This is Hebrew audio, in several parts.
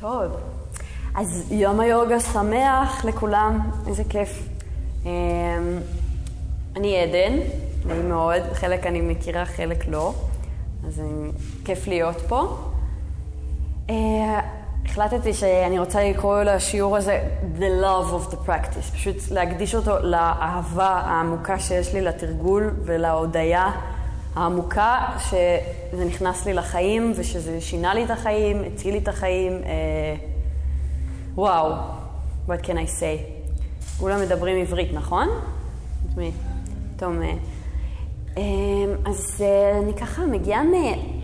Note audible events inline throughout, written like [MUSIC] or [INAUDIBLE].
טוב, אז יום היוגה שמח לכולם, איזה כיף. אמ, אני עדן, נעים מאוד, חלק אני מכירה, חלק לא, אז כיף להיות פה. אה, החלטתי שאני רוצה לקרוא לשיעור הזה The Love of the Practice, פשוט להקדיש אותו לאהבה העמוקה שיש לי לתרגול ולהודיה העמוקה שזה נכנס לי לחיים ושזה שינה לי את החיים, הציל לי את החיים. אה, וואו, what can I say? כולם מדברים עברית, נכון? טוב, אה, אה, אז אני ככה מגיעה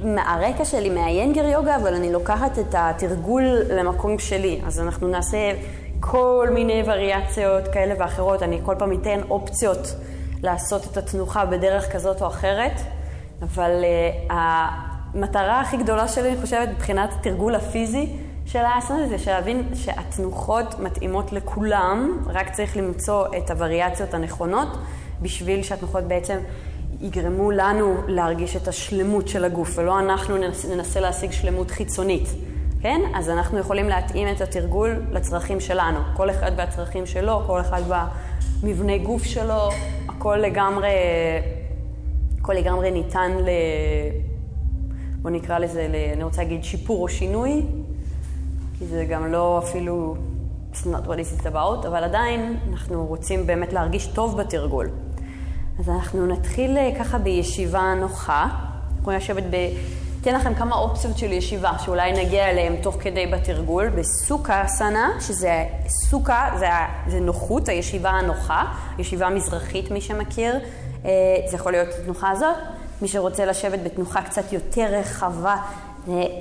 מהרקע שלי, מהיינגר יוגה, אבל אני לוקחת את התרגול למקום שלי. אז אנחנו נעשה כל מיני וריאציות כאלה ואחרות. אני כל פעם אתן אופציות לעשות את התנוחה בדרך כזאת או אחרת. אבל uh, המטרה הכי גדולה שלי, אני חושבת, מבחינת התרגול הפיזי של האסנה, זה להבין שהתנוחות מתאימות לכולם, רק צריך למצוא את הווריאציות הנכונות, בשביל שהתנוחות בעצם יגרמו לנו להרגיש את השלמות של הגוף, ולא אנחנו ננסה, ננסה להשיג שלמות חיצונית. כן? אז אנחנו יכולים להתאים את התרגול לצרכים שלנו. כל אחד והצרכים שלו, כל אחד במבנה גוף שלו, הכל לגמרי הכל לגמרי ניתן ל... בוא נקרא לזה, ל... אני רוצה להגיד שיפור או שינוי, כי זה גם לא אפילו, it's not what it's about, אבל עדיין אנחנו רוצים באמת להרגיש טוב בתרגול. אז אנחנו נתחיל אה, ככה בישיבה נוחה. אנחנו נשבת ב... אתן לכם כמה אופציות של ישיבה, שאולי נגיע אליהן תוך כדי בתרגול, בסוכה אסנה, שזה סוכה, זה, זה נוחות, הישיבה הנוחה, ישיבה מזרחית, מי שמכיר. אה, זה יכול להיות התנוחה הזאת. מי שרוצה לשבת בתנוחה קצת יותר רחבה,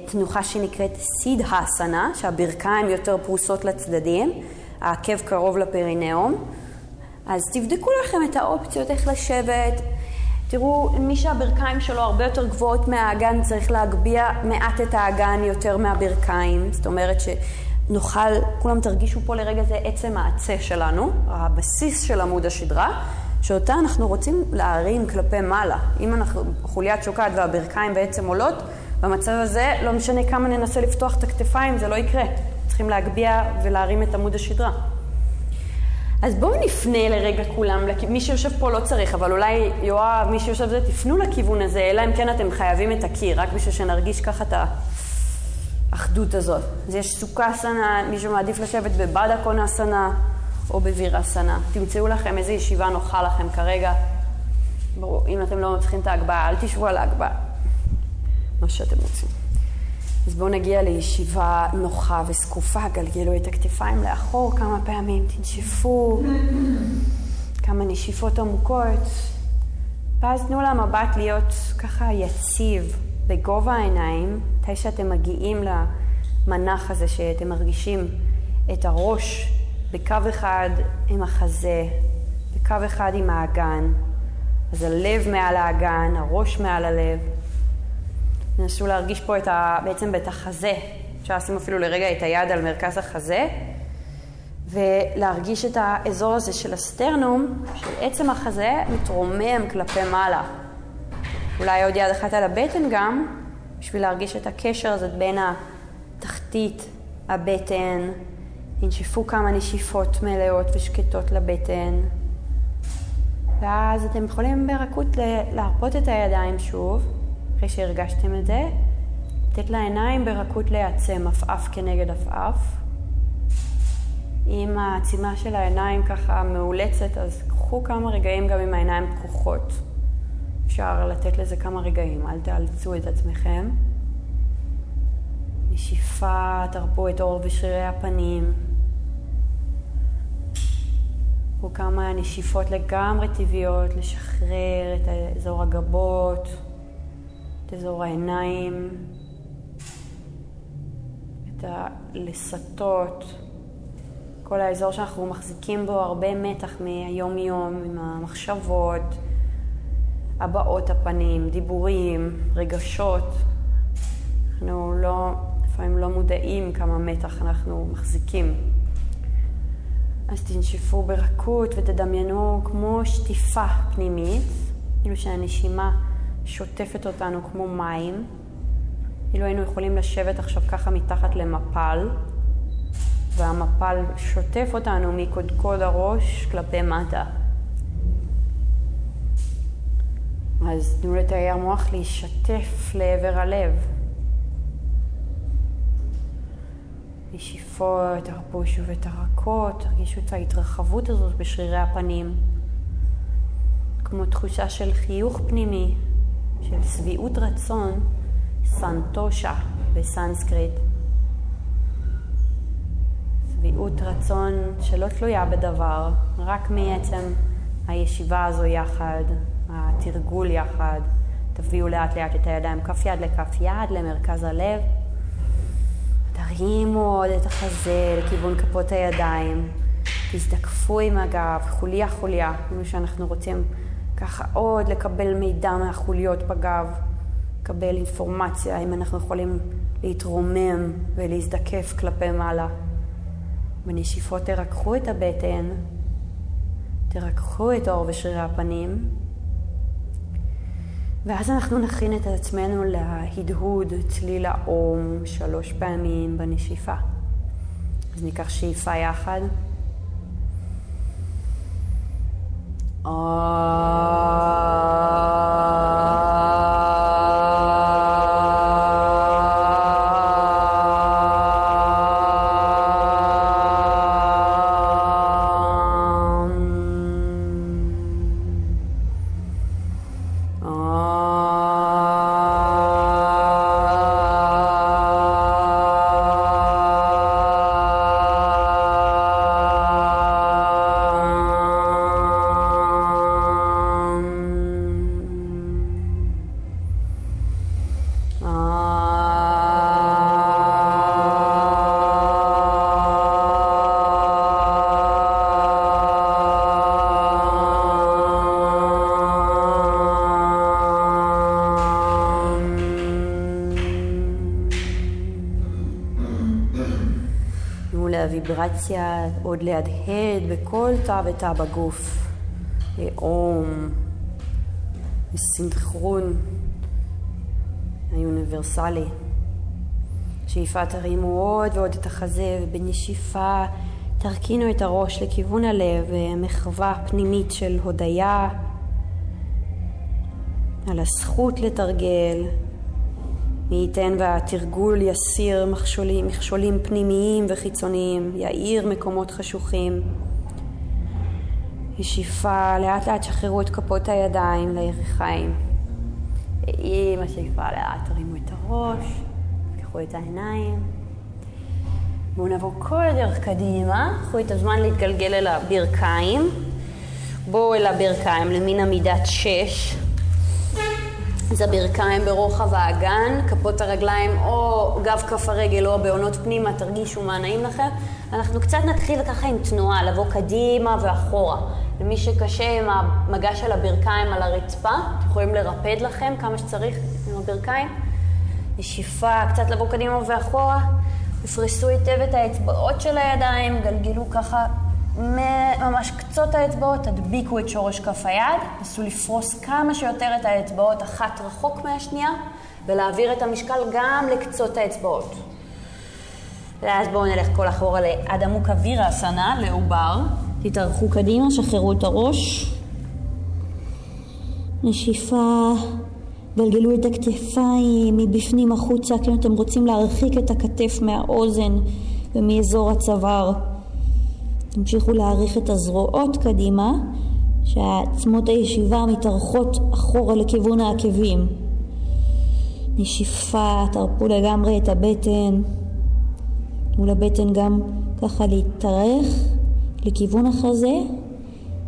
תנוחה שנקראת סיד האסנה, שהברכיים יותר פרוסות לצדדים, העקב קרוב לפרינאום. אז תבדקו לכם את האופציות איך לשבת. תראו, מי שהברכיים שלו הרבה יותר גבוהות מהאגן, צריך להגביה מעט את האגן יותר מהברכיים. זאת אומרת שנוכל, כולם תרגישו פה לרגע זה עצם העצה שלנו, הבסיס של עמוד השדרה. שאותה אנחנו רוצים להרים כלפי מעלה. אם אנחנו חוליית שוקעת והברכיים בעצם עולות, במצב הזה לא משנה כמה ננסה לפתוח את הכתפיים, זה לא יקרה. צריכים להגביה ולהרים את עמוד השדרה. אז בואו נפנה לרגע כולם, מי שיושב פה לא צריך, אבל אולי יואב, מי שיושב זה, תפנו לכיוון הזה, אלא אם כן אתם חייבים את הקיר, רק בשביל שנרגיש ככה את האחדות הזאת. אז יש סוכה סנה, מישהו מעדיף לשבת בבאדה קונאסנה, או בווירסנה. תמצאו לכם איזו ישיבה נוחה לכם כרגע. ברור, אם אתם לא מצליחים את ההגבהה, אל תשבו על ההגבהה. מה שאתם רוצים. אז בואו נגיע לישיבה נוחה וזקופה, גלגלו את הכתפיים לאחור כמה פעמים, תנשפו. כמה נשיפות עמוקות, ואז תנו למבט להיות ככה יציב בגובה העיניים, מתי שאתם מגיעים למנח הזה שאתם מרגישים את הראש. בקו אחד עם החזה, בקו אחד עם האגן. אז הלב מעל האגן, הראש מעל הלב. נסו להרגיש פה את ה, בעצם את החזה. אפשר לשים אפילו לרגע את היד על מרכז החזה, ולהרגיש את האזור הזה של הסטרנום, של עצם החזה, מתרומם כלפי מעלה. אולי עוד יד אחת על הבטן גם, בשביל להרגיש את הקשר הזה בין התחתית, הבטן, תנשפו כמה נשיפות מלאות ושקטות לבטן. ואז אתם יכולים ברכות להרפות את הידיים שוב, אחרי שהרגשתם את זה, לתת לעיניים ברכות להיעצם עפעף כנגד עפעף. אם העצימה של העיניים ככה מאולצת, אז קחו כמה רגעים גם עם העיניים פקוחות. אפשר לתת לזה כמה רגעים, אל תאלצו את עצמכם. נשיפה, תרפו את עור ושרירי הפנים. קחו כמה נשיפות לגמרי טבעיות, לשחרר את אזור הגבות, את אזור העיניים, את הלסתות, כל האזור שאנחנו מחזיקים בו הרבה מתח מהיום-יום, עם המחשבות, הבעות הפנים, דיבורים, רגשות. אנחנו לא, לפעמים לא מודעים כמה מתח אנחנו מחזיקים. אז תנשפו ברכות ותדמיינו כמו שטיפה פנימית, כאילו שהנשימה שוטפת אותנו כמו מים. כאילו היינו יכולים לשבת עכשיו ככה מתחת למפל, והמפל שוטף אותנו מקודקוד הראש כלפי מטה. אז תנו לתאי המוח להישטף לעבר הלב. נשיפות, תרפו שוב את הרכות, תרגישו את ההתרחבות הזאת בשרירי הפנים. כמו תחושה של חיוך פנימי, של שביעות רצון, סנטושה בסנסקריט. שביעות רצון שלא תלויה בדבר, רק מעצם הישיבה הזו יחד, התרגול יחד. תביאו לאט לאט את הידיים כף יד לכף יד למרכז הלב. תרימו עוד את החזה לכיוון כפות הידיים. תזדקפו עם הגב, חוליה חוליה, כמו שאנחנו רוצים ככה עוד לקבל מידע מהחוליות בגב, לקבל אינפורמציה, אם אנחנו יכולים להתרומם ולהזדקף כלפי מעלה. בנשיפות תרככו את הבטן, תרככו את האור ושרירי הפנים, ואז אנחנו נכין את עצמנו להדהוד צליל האום שלוש פעמים בנשיפה. אז ניקח שאיפה יחד. Ah. הוויברציה עוד להדהד בכל תא ותא בגוף. לאום, בסנכרון האוניברסלי. שאיפה תרימו עוד ועוד את החזה, ובנשיפה תרכינו את הראש לכיוון הלב, מחווה פנימית של הודיה על הזכות לתרגל, מי ייתן והתרגול יסיר מכשולים, מכשולים פנימיים וחיצוניים, יאיר מקומות חשוכים. ישיפה, לאט לאט שחררו את כפות הידיים לירכיים. עם השאיפה לאט תרימו את הראש, תפתחו את העיניים. בואו נעבור כל הדרך קדימה, קחו את הזמן להתגלגל אל הברכיים. בואו אל הברכיים למין עמידת שש. אז הברכיים ברוחב האגן, כפות הרגליים או גב כף הרגל או בעונות פנימה, תרגישו מה נעים לכם. אנחנו קצת נתחיל ככה עם תנועה, לבוא קדימה ואחורה. למי שקשה עם המגע של הברכיים על הרצפה, אתם יכולים לרפד לכם כמה שצריך עם הברכיים. נשיפה, קצת לבוא קדימה ואחורה. תפרסו היטב את האצבעות של הידיים, גלגלו ככה ממש קצות האצבעות, תדביקו את שורש כף היד, נסו לפרוס כמה שיותר את האצבעות אחת רחוק מהשנייה, ולהעביר את המשקל גם לקצות האצבעות. ואז בואו נלך כל אחורה לעד עמוק אווירה אסנה, לעובר. תתארכו קדימה, שחררו את הראש. נשיפה, גלגלו את הכתפיים מבפנים החוצה, כאילו אתם רוצים להרחיק את הכתף מהאוזן ומאזור הצוואר. תמשיכו להעריך את הזרועות קדימה, שעצמות הישיבה מתארכות אחורה לכיוון העקבים. נשיפה, תרפו לגמרי את הבטן, מול הבטן גם ככה להתארך לכיוון החזה,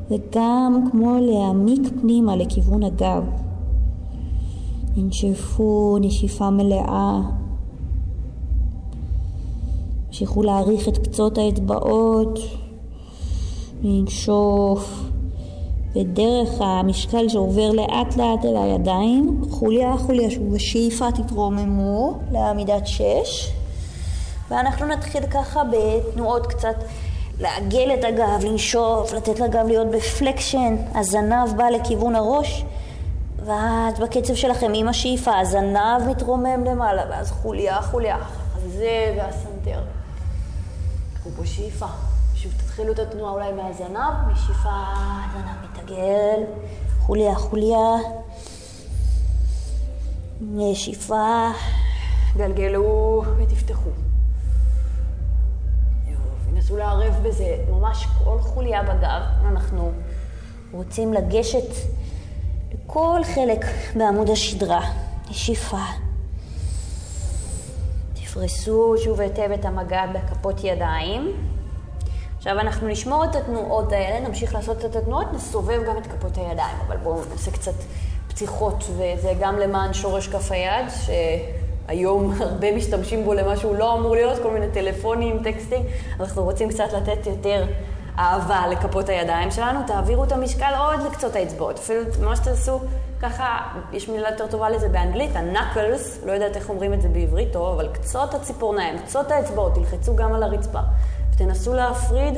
וגם כמו להעמיק פנימה לכיוון הגב. ננשפו נשיפה מלאה. המשיכו להעריך את קצות האצבעות. לנשוף, ודרך המשקל שעובר לאט לאט אל הידיים, חוליה חוליה שוב בשאיפה תתרוממו לעמידת שש, ואנחנו נתחיל ככה בתנועות קצת לעגל את הגב, לנשוף, לתת לגב להיות בפלקשן, הזנב בא לכיוון הראש, ואז בקצב שלכם עם השאיפה, הזנב מתרומם למעלה, ואז חוליה, חוליה, זה והסנטר. קחו פה שאיפה. תתחילו את התנועה אולי מהזנב, משאיפה, זנב מתעגל, חוליה, חוליה. נשיפה, גלגלו ותפתחו. נסו לערב בזה ממש כל חוליה בגב. אנחנו רוצים לגשת לכל חלק בעמוד השדרה. נשיפה. תפרסו שוב היטב את המגע בכפות ידיים. עכשיו אנחנו נשמור את התנועות האלה, נמשיך לעשות את התנועות, נסובב גם את כפות הידיים, אבל בואו נעשה קצת פתיחות, וזה גם למען שורש כף היד, שהיום [LAUGHS] הרבה משתמשים בו למה שהוא לא אמור להיות, כל מיני טלפונים, טקסטים, אנחנו רוצים קצת לתת יותר אהבה לכפות הידיים שלנו, תעבירו את המשקל עוד לקצות האצבעות, אפילו מה שתעשו ככה, יש מילה יותר טובה לזה באנגלית, ה-knuckles, לא יודעת איך אומרים את זה בעברית טוב, אבל קצות הציפורניים, קצות האצבעות, תלחצו גם על הרצפה. ותנסו להפריד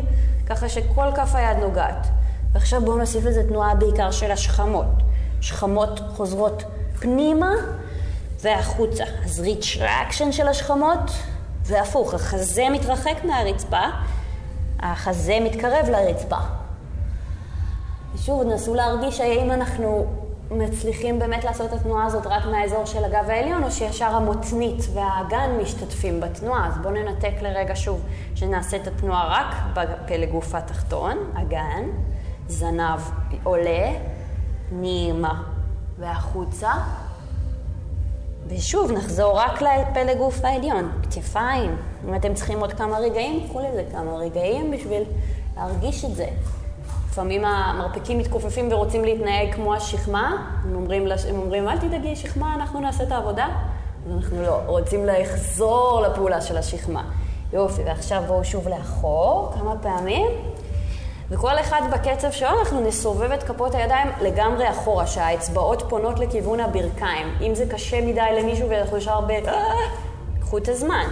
ככה שכל כף היד נוגעת. ועכשיו בואו נוסיף לזה תנועה בעיקר של השכמות. שכמות חוזרות פנימה והחוצה. אז retraction של השכמות והפוך, החזה מתרחק מהרצפה, החזה מתקרב לרצפה. ושוב, נסו להרגיש האם אנחנו מצליחים באמת לעשות את התנועה הזאת רק מהאזור של הגב העליון, או שישר המותנית והאגן משתתפים בתנועה. אז בואו ננתק לרגע שוב, שנעשה את התנועה רק בפלג גוף התחתון, אגן, זנב עולה, נעימה והחוצה. ושוב, נחזור רק לפלג גוף העליון, כתפיים. אם אתם צריכים עוד כמה רגעים, קחו לזה כמה רגעים בשביל להרגיש את זה. לפעמים המרפקים מתכופפים ורוצים להתנהג כמו השכמה, הם אומרים, הם אומרים אל תדאגי, שכמה, אנחנו נעשה את העבודה. אז אנחנו לא, רוצים לחזור לפעולה של השכמה. יופי, ועכשיו בואו שוב לאחור כמה פעמים, וכל אחד בקצב שלו אנחנו נסובב את כפות הידיים לגמרי אחורה, שהאצבעות פונות לכיוון הברכיים. אם זה קשה מדי למישהו ואנחנו ישר ב... קחו את הזמן.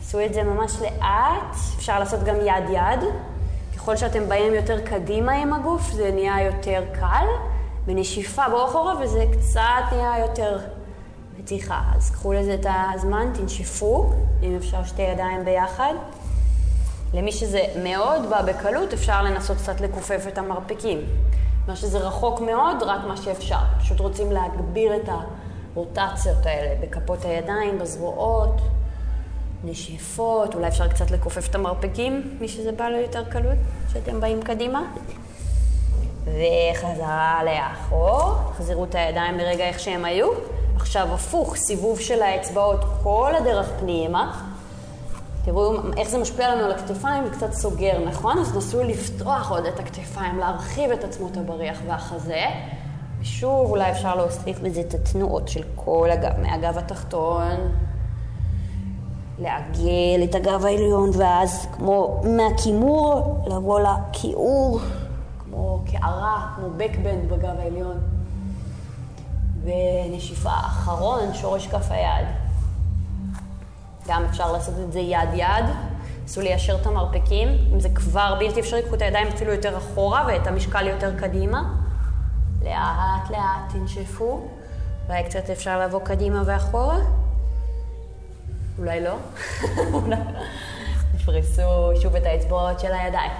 עשו את זה ממש לאט, אפשר לעשות גם יד-יד. ככל שאתם באים יותר קדימה עם הגוף, זה נהיה יותר קל. בנשיפה בואו אחורה וזה קצת נהיה יותר מתיחה. אז קחו לזה את הזמן, תנשפו, אם אפשר שתי ידיים ביחד. למי שזה מאוד בא בקלות, אפשר לנסות קצת לכופף את המרפקים. מה שזה רחוק מאוד, רק מה שאפשר. פשוט רוצים להגביר את הרוטציות האלה בכפות הידיים, בזרועות. נשיפות, אולי אפשר קצת לכופף את המרפקים, מי שזה בא לו יותר קלות, שאתם באים קדימה. וחזרה לאחור, חזירו את הידיים ברגע איך שהם היו. עכשיו הפוך, סיבוב של האצבעות כל הדרך פנימה. תראו איך זה משפיע לנו על הכתפיים, זה קצת סוגר, נכון? אז נסו לפתוח עוד את הכתפיים, להרחיב את עצמות הבריח והחזה. ושוב, אולי אפשר להוסיף בזה את התנועות של כל הגב, מהגב התחתון לעגל את הגב העליון, ואז כמו מהכימור לבוא לכיעור, כמו קערה, כמו בקבנד בגב העליון. ונשיפה אחרון, שורש כף היד. גם אפשר לעשות את זה יד-יד. ניסו ליישר את המרפקים. אם זה כבר בלתי אפשרי, קחו את הידיים אפילו יותר אחורה ואת המשקל יותר קדימה. לאט לאט תנשפו. אולי קצת אפשר לבוא קדימה ואחורה. אולי לא. תפרסו שוב את האצבעות של הידיים.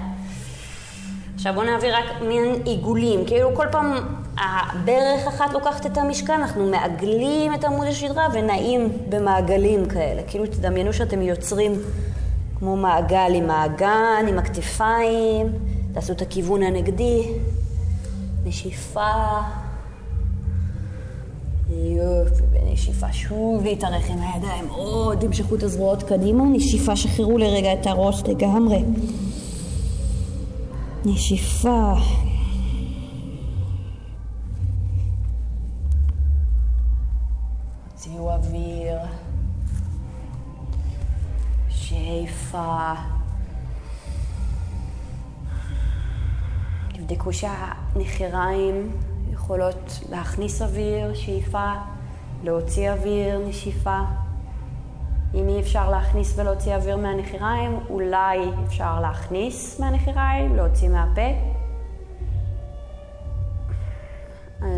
עכשיו בואו נעביר רק מין עיגולים, כאילו כל פעם הברך אחת לוקחת את המשקל, אנחנו מעגלים את עמוד השדרה ונעים במעגלים כאלה. כאילו תדמיינו שאתם יוצרים כמו מעגל עם האגן, עם הכתפיים, תעשו את הכיוון הנגדי, נשיפה, יופי, בנשיפה שוב להתארך עם הידיים, עוד המשכו את הזרועות קדימה, נשיפה, שחררו לרגע את הראש לגמרי. נשיפה. הוציאו אוויר. שאיפה. תבדקו שהנחיריים יכולות להכניס אוויר, שאיפה, להוציא אוויר, נשיפה. אם אי אפשר להכניס ולהוציא אוויר מהנחיריים, אולי אפשר להכניס מהנחיריים, להוציא מהפה.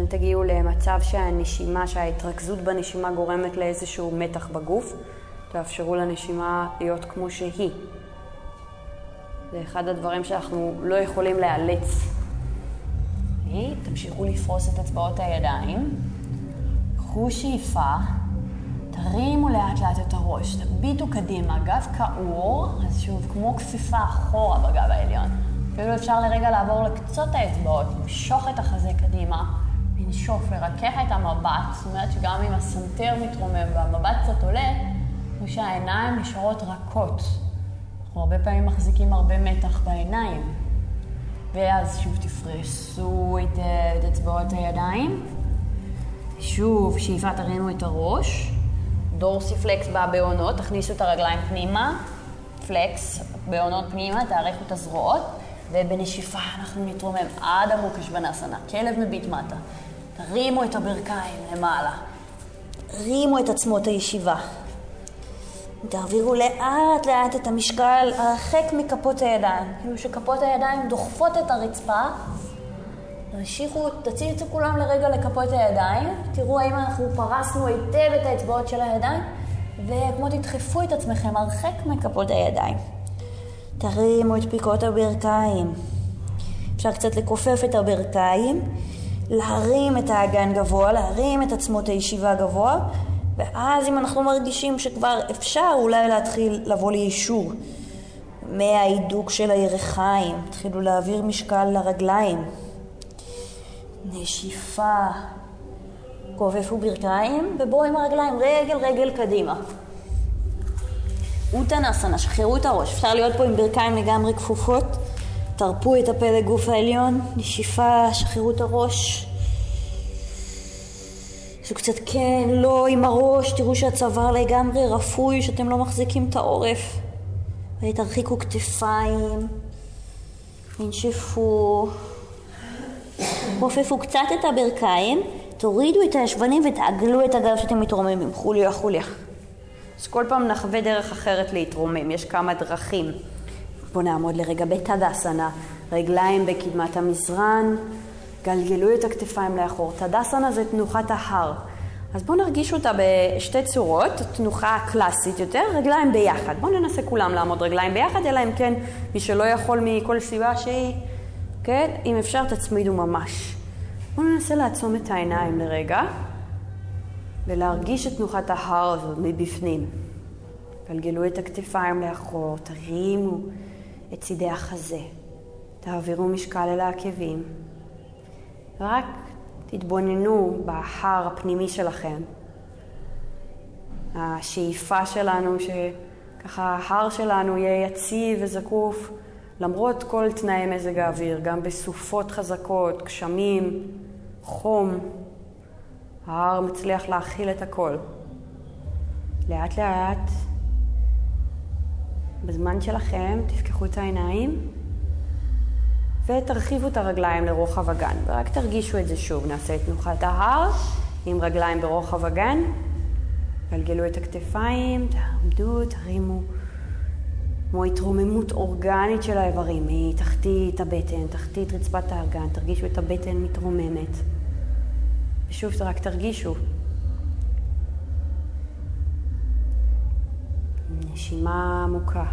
תגיעו למצב שהנשימה, שההתרכזות בנשימה גורמת לאיזשהו מתח בגוף. תאפשרו לנשימה להיות כמו שהיא. זה אחד הדברים שאנחנו לא יכולים לאלץ. תמשיכו לפרוס את אצבעות הידיים. קחו שאיפה, תרימו לאט לאט את הראש, תביטו קדימה, גב כעור, אז שוב, כמו כפיפה אחורה בגב העליון. אפילו אפשר לרגע לעבור לקצות האצבעות, למשוך את החזה קדימה, לנשוף, לרכך את המבט, זאת אומרת שגם אם הסנטר מתרומם והמבט קצת עולה, הוא שהעיניים נשארות רכות. אנחנו הרבה פעמים מחזיקים הרבה מתח בעיניים. ואז שוב תפרסו את, את אצבעות הידיים. שוב, שאיפה תרימו את הראש. דורסי פלקס בבעונות, תכניסו את הרגליים פנימה. פלקס, בעונות פנימה, תארכו את הזרועות. ובנשיפה אנחנו נתרומם עד המוקשבנסנה, כלב מביט מטה. תרימו את הברכיים למעלה. רימו את עצמות הישיבה. תעבירו לאט לאט את המשקל הרחק מכפות הידיים. כאילו שכפות הידיים דוחפות את הרצפה. תמשיכו, תציצו כולם לרגע לכפות הידיים. תראו האם אנחנו פרסנו היטב את האצבעות של הידיים. וכמו תדחפו את עצמכם הרחק מכפות הידיים. תרימו את פיקות הברכיים. אפשר קצת לכופף את הברכיים, להרים את האגן גבוה, להרים את עצמות הישיבה גבוה, ואז אם אנחנו מרגישים שכבר אפשר אולי להתחיל לבוא ליישור מההידוק של הירכיים, תתחילו להעביר משקל לרגליים. נשיפה, כופפו ברכיים ובואו עם הרגליים רגל רגל קדימה. אוטנסנה, שחררו את הראש. אפשר להיות פה עם ברכיים לגמרי כפופות. תרפו את הפה לגוף העליון, נשיפה, שחררו את הראש. זה קצת כן, לא עם הראש, תראו שהצוואר לגמרי רפוי, שאתם לא מחזיקים את העורף. ותרחיקו כתפיים, תנשפו, כופפו קצת את הברכיים, תורידו את הישבנים ותעגלו את הגב שאתם מתרוממים, חוליה חוליה. אז כל פעם נחווה דרך אחרת להתרומם, יש כמה דרכים. בואו נעמוד לרגע בתדסנה, רגליים בקדמת המזרן, גלגלו את הכתפיים לאחור. תדסנה זה תנוחת ההר. אז בואו נרגיש אותה בשתי צורות, תנוחה קלאסית יותר, רגליים ביחד. בואו ננסה כולם לעמוד רגליים ביחד, אלא אם כן מי שלא יכול מכל סיבה שהיא, כן? אם אפשר תצמידו ממש. בואו ננסה לעצום את העיניים לרגע. ולהרגיש את תנוחת ההר הזאת מבפנים. גלגלו את הכתפיים לאחור, תרימו את צידי החזה, תעבירו משקל אל העקבים, ורק תתבוננו בהר הפנימי שלכם. השאיפה שלנו שככה ההר שלנו יהיה יציב וזקוף למרות כל תנאי מזג האוויר, גם בסופות חזקות, גשמים, חום. ההר מצליח להכיל את הכל. לאט לאט, בזמן שלכם, תפקחו את העיניים ותרחיבו את הרגליים לרוחב הגן. ורק תרגישו את זה שוב. נעשה את תנוחת ההר עם רגליים ברוחב הגן. גלגלו את הכתפיים, תעמדו, תרימו כמו התרוממות אורגנית של האיברים מתחתית הבטן, תחתית רצפת האגן. תרגישו את הבטן מתרוממת. ושוב, רק תרגישו. נשימה עמוקה.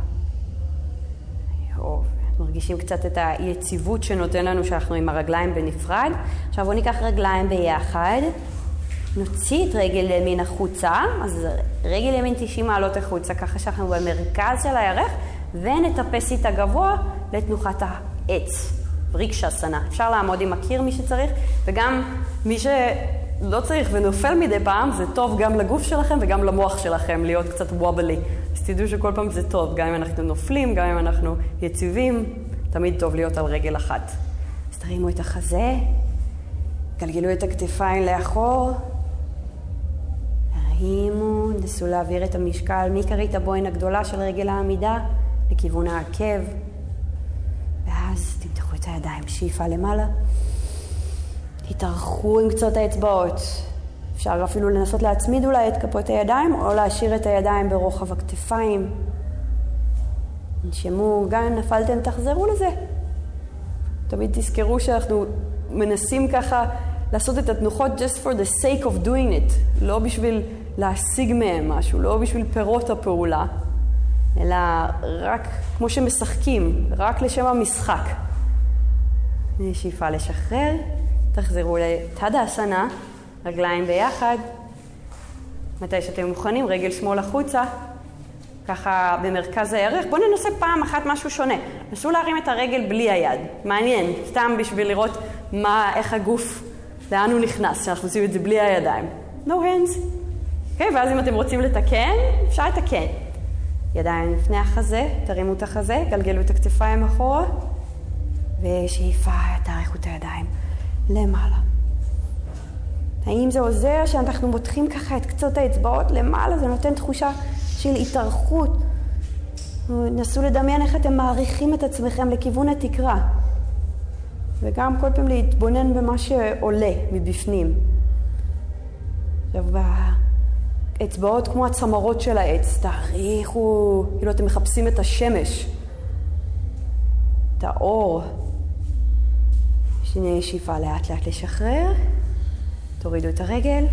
יופי. מרגישים קצת את היציבות שנותן לנו שאנחנו עם הרגליים בנפרד. עכשיו בואו ניקח רגליים ביחד. נוציא את רגל ימין החוצה, אז רגל ימין 90 מעלות החוצה, ככה שאנחנו במרכז של הירך, ונטפס איתה גבוה לתנוחת העץ. ריקשה סנה. אפשר לעמוד עם הקיר מי שצריך, וגם מי שלא צריך ונופל מדי פעם, זה טוב גם לגוף שלכם וגם למוח שלכם להיות קצת וובלי. אז תדעו שכל פעם זה טוב, גם אם אנחנו נופלים, גם אם אנחנו יציבים, תמיד טוב להיות על רגל אחת. אז תרימו את החזה, גלגלו את הכתפיים לאחור, תרימו, נסו להעביר את המשקל מכרית הבוין הגדולה של רגל העמידה לכיוון העקב. ואז תמתחו את הידיים, שאיפה למעלה. תתארחו עם קצות האצבעות. אפשר אפילו לנסות להצמיד אולי את כפות הידיים, או להשאיר את הידיים ברוחב הכתפיים. נשמו, גם נפלתם, תחזרו לזה. תמיד תזכרו שאנחנו מנסים ככה לעשות את התנוחות just for the sake of doing it, לא בשביל להשיג מהם משהו, לא בשביל פירות הפעולה, אלא רק כמו שמשחקים, רק לשם המשחק. שאיפה לשחרר, תחזרו לתדה אסנה, רגליים ביחד. מתי שאתם מוכנים, רגל שמאל החוצה, ככה במרכז הירך. בואו ננסה פעם אחת משהו שונה. נסו להרים את הרגל בלי היד. מעניין, סתם בשביל לראות מה, איך הגוף, לאן הוא נכנס, שאנחנו עושים את זה בלי הידיים. No hands. אוקיי, ואז אם אתם רוצים לתקן, אפשר לתקן. ידיים לפני החזה, תרימו את החזה, גלגלו את הכתפיים אחורה, ושאיפה, תאריכו את הידיים למעלה. האם זה עוזר שאנחנו מותחים ככה את קצות האצבעות למעלה? זה נותן תחושה של התארכות. נסו לדמיין איך אתם מעריכים את עצמכם לכיוון התקרה. וגם כל פעם להתבונן במה שעולה מבפנים. עכשיו, באצבעות כמו הצמרות של העץ, תאריכו, כאילו אתם מחפשים את השמש, את האור. שני שאיפה לאט לאט לשחרר. תורידו את הרגל,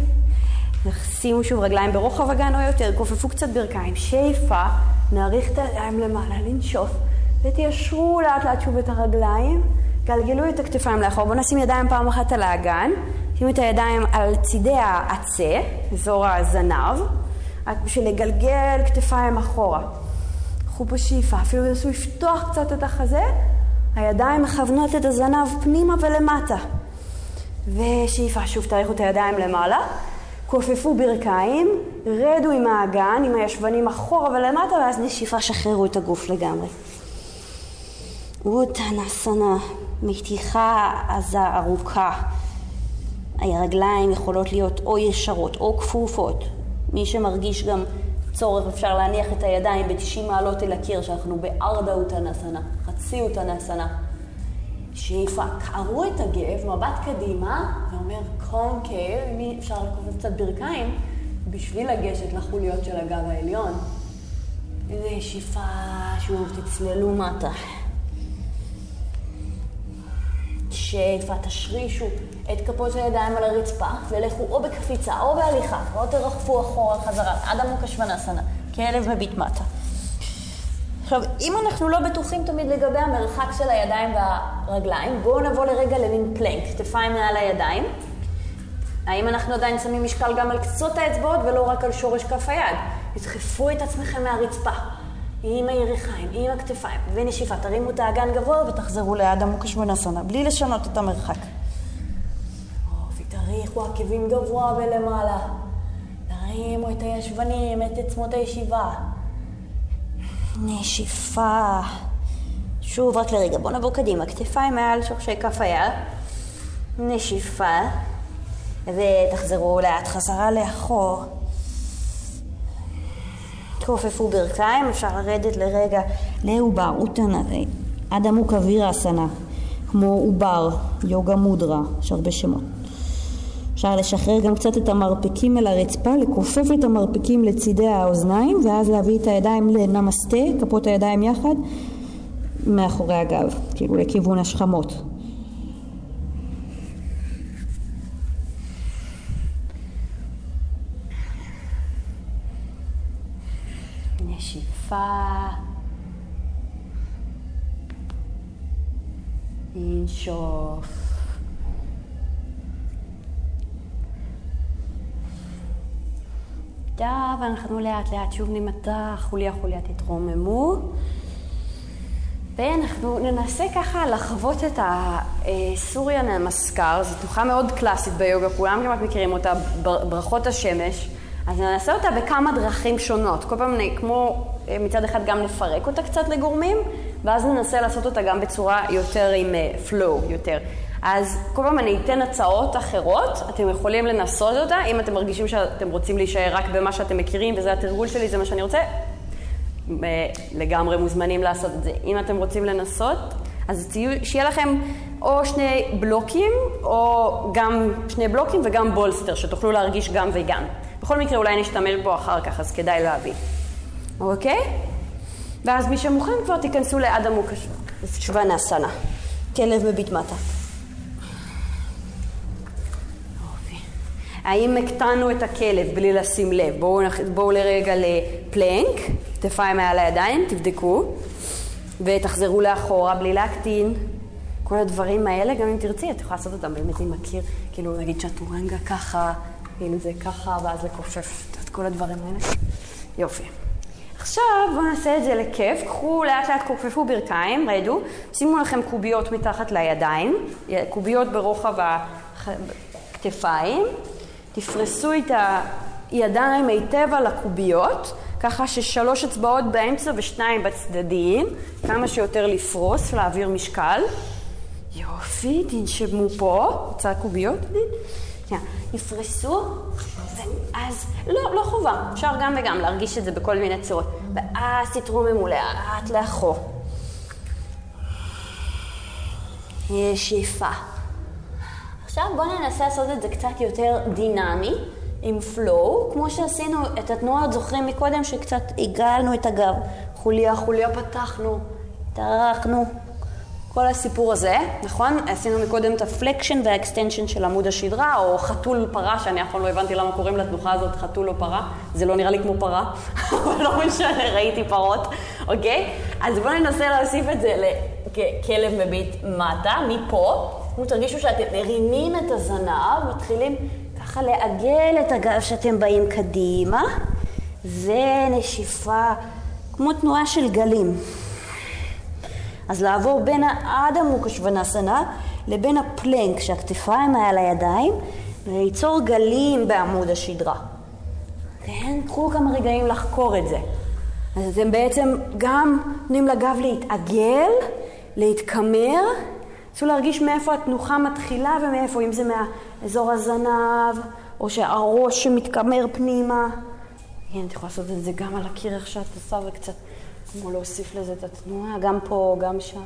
שימו שוב רגליים ברוחב הגן או יותר, כופפו קצת ברכיים, שאיפה, נאריך את הידיים למעלה, לנשוף, ותיישרו לאט לאט שוב את הרגליים, גלגלו את הכתפיים לאחור, בואו נשים ידיים פעם אחת על האגן, שימו את הידיים על צידי העצה, אזור הזנב, רק בשביל לגלגל כתפיים אחורה. קחו פה שאיפה, אפילו תנסו לפתוח קצת את החזה, הידיים מכוונות את הזנב פנימה ולמטה. ושאיפה, שוב תאריכו את הידיים למעלה, כופפו ברכיים, רדו עם האגן, עם הישבנים אחורה ולמטה, ואז נשיפה, שחררו את הגוף לגמרי. אוטנסנה, מתיחה עזה ארוכה. הרגליים יכולות להיות או ישרות או כפופות. מי שמרגיש גם צורך אפשר להניח את הידיים ב-90 מעלות אל הקיר, שאנחנו בארדה אוטנסנה, חצי אוטנסנה. שאיפה, קערו את הגב, מבט קדימה, ואומר קונקייב, אם אפשר לקרוא קצת ברכיים, בשביל לגשת לחוליות של הגב העליון. איזה שאיפה, שוב, תצללו מטה. שאיפה, תשרישו את כפות הידיים על הרצפה, ולכו או בקפיצה או בהליכה, או תרחפו אחורה חזרה, עד עמוק השוונאסנה, כלב מביט מטה. עכשיו, אם אנחנו לא בטוחים תמיד לגבי המרחק של הידיים והרגליים, בואו נבוא לרגע למין פלנק, כתפיים מעל הידיים. האם אנחנו עדיין שמים משקל גם על קצות האצבעות ולא רק על שורש כף היד? תדחפו את עצמכם מהרצפה, עם הירכיים, עם הכתפיים, ונשיפה, תרימו את האגן גבוה ותחזרו ליד עמוק השמונה בלי לשנות את המרחק. ותריחו עקבים גבוה ולמעלה. תרימו את הישבנים, את עצמות הישיבה. נשיפה. שוב, רק לרגע, בואו נבוא קדימה. כתפיים מעל שורשי כף היד. נשיפה. ותחזרו לאט חזרה לאחור. תכופפו ברכיים, אפשר לרדת לרגע לעובר, אוטנה, עד עמוק אוויר האסנה, כמו עובר, יוגה מודרה, יש הרבה שמות. אפשר לשחרר גם קצת את המרפקים אל הרצפה, לכופף את המרפקים לצידי האוזניים, ואז להביא את הידיים לנמסטה, כפות הידיים יחד, מאחורי הגב, כאילו לכיוון השכמות. נשיפה. לנשוף. מיטה, ואנחנו לאט לאט שוב נמתח, חוליה חוליה תתרוממו. ואנחנו ננסה ככה לחוות את הסוריאן המסקר, זו תנוחה מאוד קלאסית ביוגה, כולם כמעט מכירים אותה, ברכות השמש. אז ננסה אותה בכמה דרכים שונות. כל פעם כמו אה, מצד אחד גם נפרק אותה קצת לגורמים, ואז ננסה לעשות אותה גם בצורה יותר עם flow, אה, יותר. אז כל פעם אני אתן הצעות אחרות, אתם יכולים לנסות אותה, אם אתם מרגישים שאתם רוצים להישאר רק במה שאתם מכירים וזה התרגול שלי, זה מה שאני רוצה, לגמרי מוזמנים לעשות את זה. אם אתם רוצים לנסות, אז שיהיה לכם או שני בלוקים, או גם שני בלוקים וגם בולסטר, שתוכלו להרגיש גם וגם. בכל מקרה אולי נשתמש בו אחר כך, אז כדאי להביא. אוקיי? ואז מי שמוכן כבר תיכנסו לעד עמוק שוונה סנה. כלב מביט מטה. האם הקטנו את הכלב בלי לשים לב? בואו, בואו לרגע לפלנק, כתפיים מעל הידיים, תבדקו, ותחזרו לאחורה בלי להקטין. כל הדברים האלה, גם אם תרצי, את יכולה לעשות אותם באמת עם הקיר, כאילו נגיד צ'טורנגה ככה, כאילו זה ככה, ואז לכופף את כל הדברים האלה. יופי. עכשיו בואו נעשה את זה לכיף, קחו לאט לאט כופפו ברכיים, רדו, שימו לכם קוביות מתחת לידיים, קוביות ברוחב הכתפיים, תפרסו את הידיים היטב על הקוביות, ככה ששלוש אצבעות באמצע ושניים בצדדים, כמה שיותר לפרוס, להעביר משקל. יופי, תנשמו פה, רוצה קוביות? יפרסו, ואז, לא, לא חובה, אפשר גם וגם להרגיש את זה בכל מיני צורות. ואז תתרוממו לאט לאחור. יש שאיפה. עכשיו בואו ננסה לעשות את זה קצת יותר דינמי, עם flow, כמו שעשינו את התנועות, זוכרים מקודם שקצת עיגלנו את הגב. חוליה חוליה פתחנו, טרחנו, כל הסיפור הזה, נכון? עשינו מקודם את ה flexion וה extension של עמוד השדרה, או חתול פרה, שאני אף פעם לא הבנתי למה קוראים לתנוחה הזאת חתול או פרה, זה לא נראה לי כמו פרה, [LAUGHS] אבל לא משנה, ראיתי פרות, אוקיי? אז בואו ננסה להוסיף את זה לכלב מביט מטה, מפה. תרגישו שאתם מרימים את הזנב, מתחילים ככה לעגל את הגב שאתם באים קדימה, ונשיפה כמו תנועה של גלים. אז לעבור בין האדה מוקשוונסנה לבין הפלנק שהכתפיים מעל הידיים וליצור גלים בעמוד השדרה. כן? קחו כמה רגעים לחקור את זה. אז אתם בעצם גם נותנים לגב להתעגל, להתקמר, תנסו להרגיש מאיפה התנוחה מתחילה ומאיפה, אם זה מאזור הזנב, או שהראש שמתקמר פנימה. כן, את יכולה לעשות את זה גם על הקיר איך שאת עושה וקצת כמו להוסיף לזה את התנועה, גם פה, גם שם.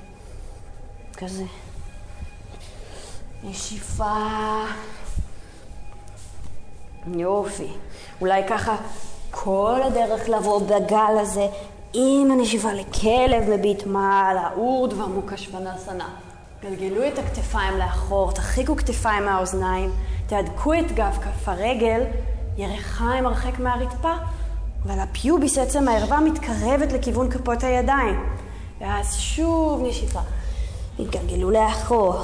כזה. נשיפה. יופי. אולי ככה כל הדרך לבוא בגל הזה עם הנשיפה לכלב מביט מעלה, אורד ומוקש ונסנה. גלגלו את הכתפיים לאחור, תרחיקו כתפיים מהאוזניים, תהדקו את גב כף הרגל, ירחיים הרחק מהרצפה, אבל הפיוביס, עצם הערווה, מתקרבת לכיוון כפות הידיים. ואז שוב נשיפה. התגלגלו לאחור.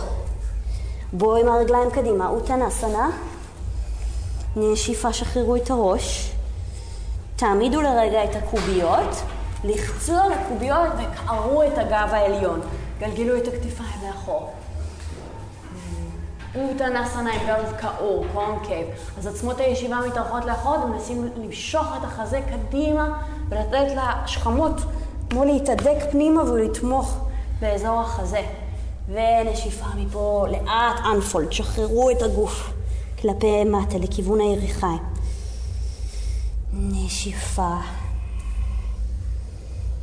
בואו עם הרגליים קדימה, אוטנסנה. נשיפה, שחררו את הראש. תעמידו לרגע את הקוביות, לחצו על הקוביות וקערו את הגב העליון. גלגלו את הכתפיים לאחור. אוטנאסנה עם גב קעור, concave. אז עצמות הישיבה מתארכות לאחור ומנסים למשוך את החזה קדימה ולתת לשכמות כמו להתהדק פנימה ולתמוך באזור החזה. ונשיפה מפה לאט unfold, שחררו את הגוף כלפי מטה לכיוון היריחיים. נשיפה.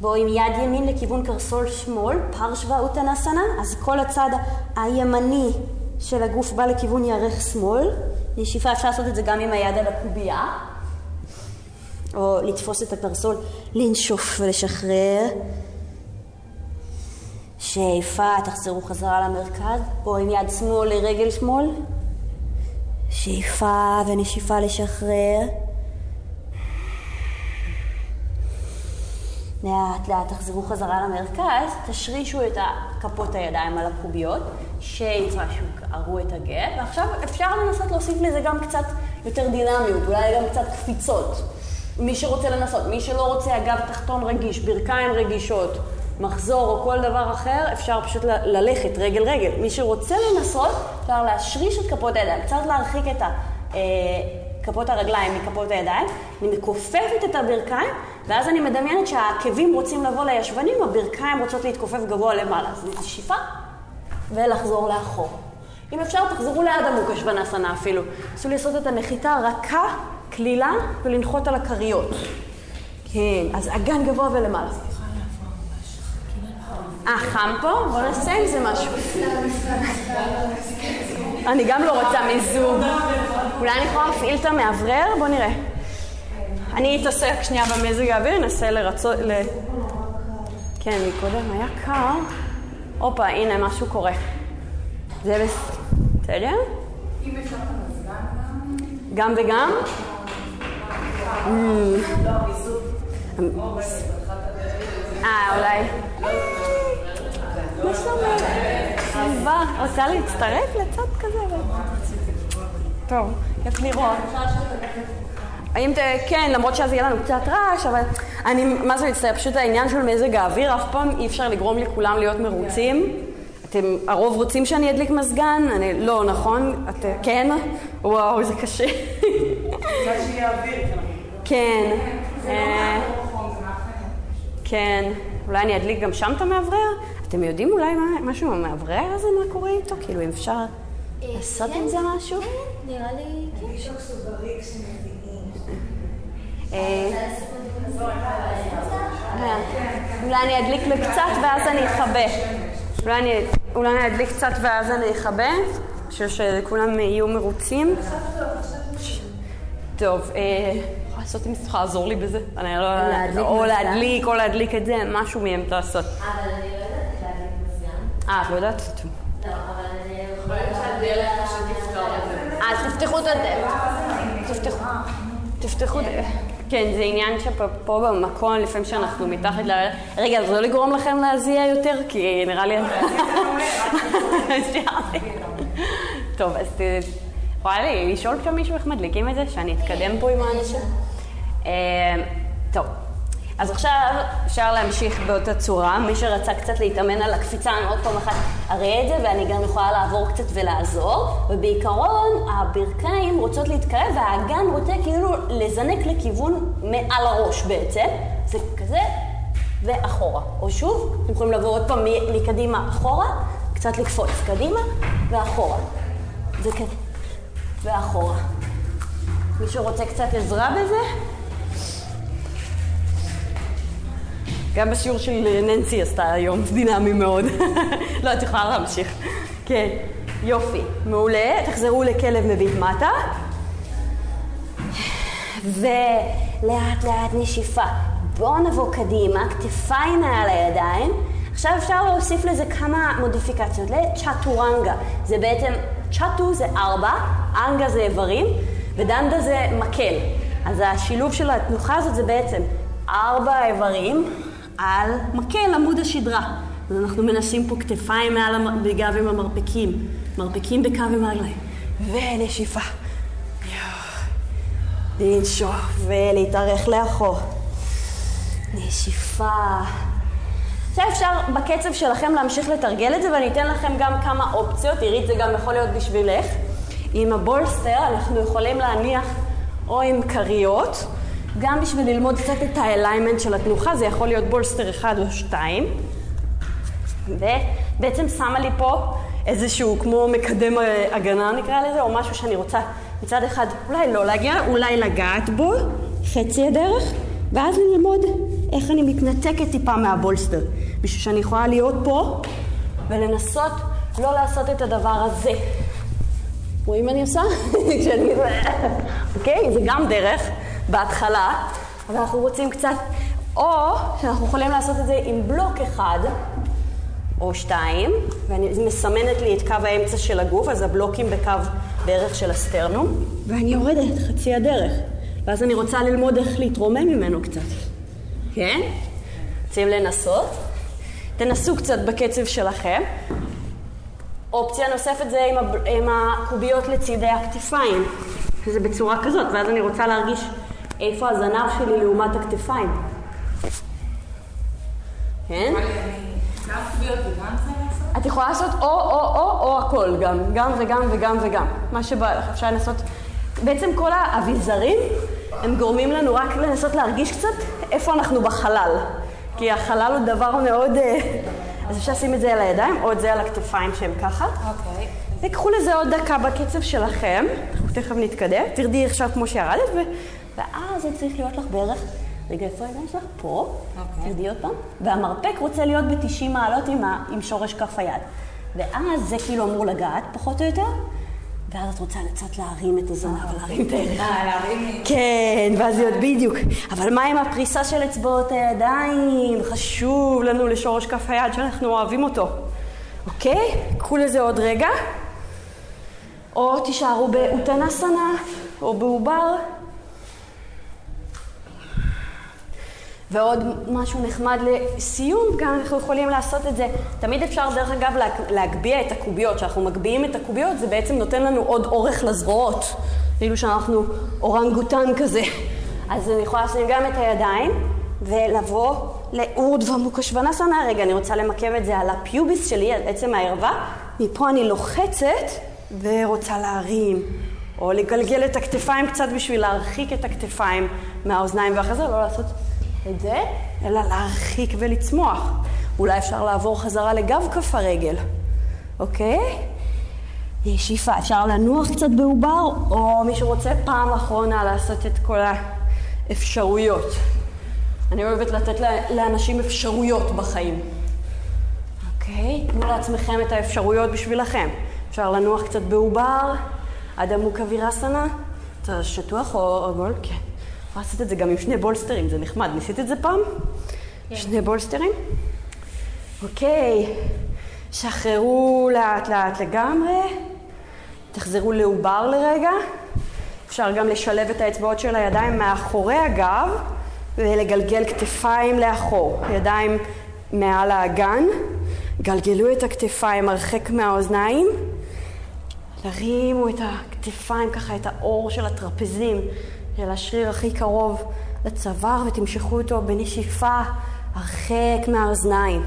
בואו עם יד ימין לכיוון קרסול שמאל, פרשווה אוטנסנה, אז כל הצד הימני של הגוף בא לכיוון ירך שמאל. נשיפה אפשר לעשות את זה גם עם היד על הקובייה, או לתפוס את הקרסול, לנשוף ולשחרר. שאיפה, תחזרו חזרה למרכז, או עם יד שמאל לרגל שמאל. שאיפה ונשיפה לשחרר. לאט לאט תחזרו חזרה למרכז, תשרישו את כפות הידיים על הקוביות, שערו את הגט, ועכשיו אפשר לנסות להוסיף לזה גם קצת יותר דינמיות, אולי גם קצת קפיצות. מי שרוצה לנסות, מי שלא רוצה אגב תחתון רגיש, ברכיים רגישות, מחזור או כל דבר אחר, אפשר פשוט ללכת רגל רגל. מי שרוצה לנסות, אפשר להשריש את כפות הידיים, קצת להרחיק את ה... אה, כפות הרגליים מכפות הידיים, אני מכופפת את הברכיים, ואז אני מדמיינת שהעקבים רוצים לבוא לישבנים, הברכיים רוצות להתכופף גבוה למעלה. אז נשיפה ולחזור לאחור. אם אפשר, תחזרו ליד המוקש ונסנה אפילו. ניסו לעשות את הנחיתה רכה, קלילה, ולנחות על הכריות. כן, אז אגן גבוה ולמעלה. אה, חם פה? בוא נעשה עם זה משהו. אני גם לא רוצה מיזוג. אולי אני יכולה להפעיל את המאוורר? בוא נראה. אני אתעסק שנייה במזג האוויר, אנסה לרצות... ל... כן, מקודם היה קר. הופה, הנה, משהו קורה. זה בסדר? אם אפשר את המזגן גם וגם? אה, אולי. מה שלומך? סביבה, רוצה להצטרף לצד כזה? טוב, כיף לראות. האם ת... כן, למרות שאז יהיה לנו קצת רעש, אבל אני, מה זה מצטער? פשוט העניין של מזג האוויר, אף פעם אי אפשר לגרום לכולם להיות מרוצים. אתם, הרוב רוצים שאני אדליק מזגן? אני, לא, נכון? את, כן? וואו, זה קשה. כן. אה, כן. אולי אני אדליק גם שם את המאוורר? אתם יודעים אולי מה, משהו עם המאוורר הזה, מה קורה איתו? כאילו, אם אפשר לעשות עם זה משהו? כן, נראה לי, כן. אה, אולי אני אדליק לו קצת ואז אני אכבה. אולי אני, אולי אני אדליק קצת ואז אני אכבה, בשביל שכולם יהיו מרוצים. טוב, אה, יכולה לעשות אם צריכה לעזור לי בזה? אני לא... או? להדליק, או להדליק את זה, משהו מהם לעשות. אבל אני לא. אה, את לא יודעת? לא, אבל אני יכולה... אז תפתחו את הדלת. תפתחו. תפתחו את כן, זה עניין שפה פה במקום, לפעמים שאנחנו מתחת ל... רגע, אז לא לגרום לכם להזיע יותר? כי נראה לי... טוב, אז ת- יכולה לשאול שם מישהו איך מדליקים את זה? שאני אתקדם פה עם האנשים? אה, טוב, אז עכשיו אפשר להמשיך באותה צורה. מי שרצה קצת להתאמן על הקפיצה, אני עוד פעם אחת אראה את זה, ואני גם יכולה לעבור קצת ולעזור. ובעיקרון, הברכיים רוצות להתקרב, והאגן רוצה כאילו לזנק לכיוון מעל הראש בעצם. זה כזה, ואחורה. או שוב, אתם יכולים לבוא עוד פעם מקדימה אחורה, קצת לקפוץ קדימה ואחורה. זה כזה, ואחורה. מישהו רוצה קצת עזרה בזה? גם בשיעור של ננסי עשתה היום דינמי מאוד. [LAUGHS] לא, את יכולה להמשיך. כן, יופי, מעולה. תחזרו לכלב מביט מטה. ולאט לאט נשיפה. בואו נבוא קדימה, כתפיים מעל הידיים. עכשיו אפשר להוסיף לזה כמה מודיפיקציות. לצ'טורנגה, זה בעצם, צ'טו זה ארבע, אנגה זה איברים, ודנדה זה מקל. אז השילוב של התנוחה הזאת זה בעצם ארבע איברים על מקל, עמוד השדרה. אז אנחנו מנסים פה כתפיים מעל המ- בגב עם המרפקים, מרפקים בקו עם הרגליים. ונשיפה. לנשוף ולהתארך לאחור. נשיפה. עכשיו אפשר בקצב שלכם להמשיך לתרגל את זה ואני אתן לכם גם כמה אופציות, עירית זה גם יכול להיות בשבילך. עם ה bolster אנחנו יכולים להניח או עם כריות, גם בשביל ללמוד קצת את ה alignment של התנוחה, זה יכול להיות bolster אחד או שתיים. ובעצם שמה לי פה איזשהו כמו מקדם הגנה נקרא לזה, או משהו שאני רוצה מצד אחד אולי לא להגיע, אולי לגעת בו, חצי הדרך, ואז ללמוד איך אני מתנתקת טיפה מהבולסטר, בשביל שאני יכולה להיות פה ולנסות לא לעשות את הדבר הזה. רואים מה אני עושה? [LAUGHS] אוקיי? זה גם דרך בהתחלה, אבל אנחנו רוצים קצת... או שאנחנו יכולים לעשות את זה עם בלוק אחד, או שתיים, ואני מסמנת לי את קו האמצע של הגוף, אז הבלוקים בקו בערך של הסטרנום, ואני יורדת חצי הדרך. ואז אני רוצה ללמוד איך להתרומם ממנו קצת. כן? רוצים לנסות? תנסו קצת בקצב שלכם. אופציה נוספת זה עם, הב... עם הקוביות לצידי הכתפיים, זה בצורה כזאת, ואז אני רוצה להרגיש איפה הזנב שלי לעומת הכתפיים. כן? את יכולה לעשות או, או, או, או הכל גם, גם וגם וגם וגם. מה שבא לך, אפשר לנסות. בעצם כל האביזרים, הם גורמים לנו רק לנסות להרגיש קצת איפה אנחנו בחלל. כי החלל הוא דבר מאוד... אה, אז אפשר לשים את זה על הידיים, או את זה על הכתפיים שהם ככה. אוקיי. וקחו לזה עוד דקה בקצב שלכם, אנחנו תכף נתקדם, תרדי עכשיו כמו שירדת. ואז זה צריך להיות לך בערך, רגע, איפה הידיים שלך? פה, אוקיי. תרדי עוד פעם, והמרפק רוצה להיות ב-90 מעלות עם, ה... עם שורש כף היד. ואז זה כאילו אמור לגעת, פחות או יותר, ואז את רוצה קצת להרים את הזנב, להרים את הערך. אה, להרים... כן, ואז להיות בדיוק. אבל מה עם הפריסה של אצבעות הידיים? חשוב לנו לשורש כף היד שאנחנו אוהבים אותו. אוקיי? קחו לזה עוד רגע. או תישארו באותנסנה או בעובר. ועוד משהו נחמד לסיום, גם אנחנו יכולים לעשות את זה. תמיד אפשר, דרך אגב, להגביה את הקוביות. כשאנחנו מגביהים את הקוביות, זה בעצם נותן לנו עוד אורך לזרועות. כאילו שאנחנו אורנגוטן כזה. אז אני יכולה לשים גם את הידיים ולבוא לאורד ומוקשוונסנה. רגע, אני רוצה למקם את זה על הפיוביס שלי, על עצם הערווה. מפה אני לוחצת ורוצה להרים. או לגלגל את הכתפיים קצת בשביל להרחיק את הכתפיים מהאוזניים והחזה, לא לעשות את זה, אלא להרחיק ולצמוח. אולי אפשר לעבור חזרה לגב כף הרגל, אוקיי? שאיפה, אפשר לנוח קצת בעובר, או מי שרוצה פעם אחרונה לעשות את כל האפשרויות. אני אוהבת לתת לאנשים אפשרויות בחיים. אוקיי? תנו לעצמכם את האפשרויות בשבילכם. אפשר לנוח קצת בעובר, עד עמוק. אתה שטוח או עגול? כן. יכולה לעשות את זה גם עם שני בולסטרים, זה נחמד. ניסית את זה פעם? כן. שני בולסטרים? אוקיי. שחררו לאט לאט לגמרי. תחזרו לעובר לרגע. אפשר גם לשלב את האצבעות של הידיים מאחורי הגב ולגלגל כתפיים לאחור. ידיים מעל האגן. גלגלו את הכתפיים הרחק מהאוזניים. תרימו את הכתפיים ככה, את האור של הטרפזים, של השריר הכי קרוב לצוואר, ותמשכו אותו בנשיפה הרחק מהאוזניים.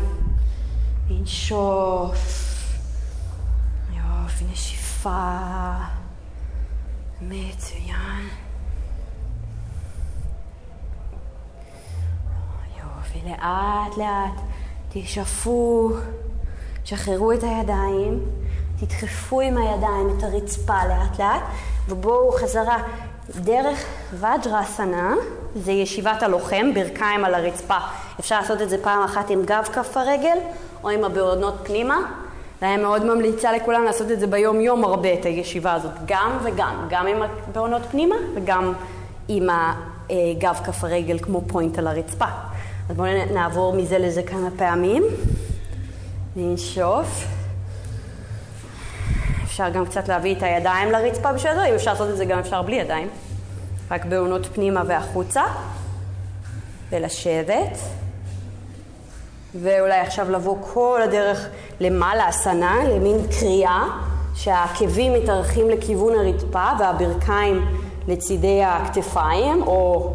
לנשוף. יופי, נשיפה. מצוין. יופי, לאט לאט תשאפו, שחררו את הידיים. תדחפו עם הידיים את הרצפה לאט לאט, ובואו חזרה דרך וג'רסנה, זה ישיבת הלוחם, ברכיים על הרצפה. אפשר לעשות את זה פעם אחת עם גב כף הרגל, או עם הבעונות פנימה. ואני מאוד ממליצה לכולם לעשות את זה ביום יום הרבה, את הישיבה הזאת, גם וגם, גם עם הבעונות פנימה וגם עם הגב כף הרגל כמו פוינט על הרצפה. אז בואו נעבור מזה לזה כמה פעמים. ננשוף. אפשר גם קצת להביא את הידיים לרצפה בשביל זה, אם אפשר לעשות את זה גם אפשר בלי ידיים. רק בעונות פנימה והחוצה. ולשבת. ואולי עכשיו לבוא כל הדרך למעלה, הסנה, למין קריאה, שהעקבים מתארחים לכיוון הרצפה והברכיים לצידי הכתפיים או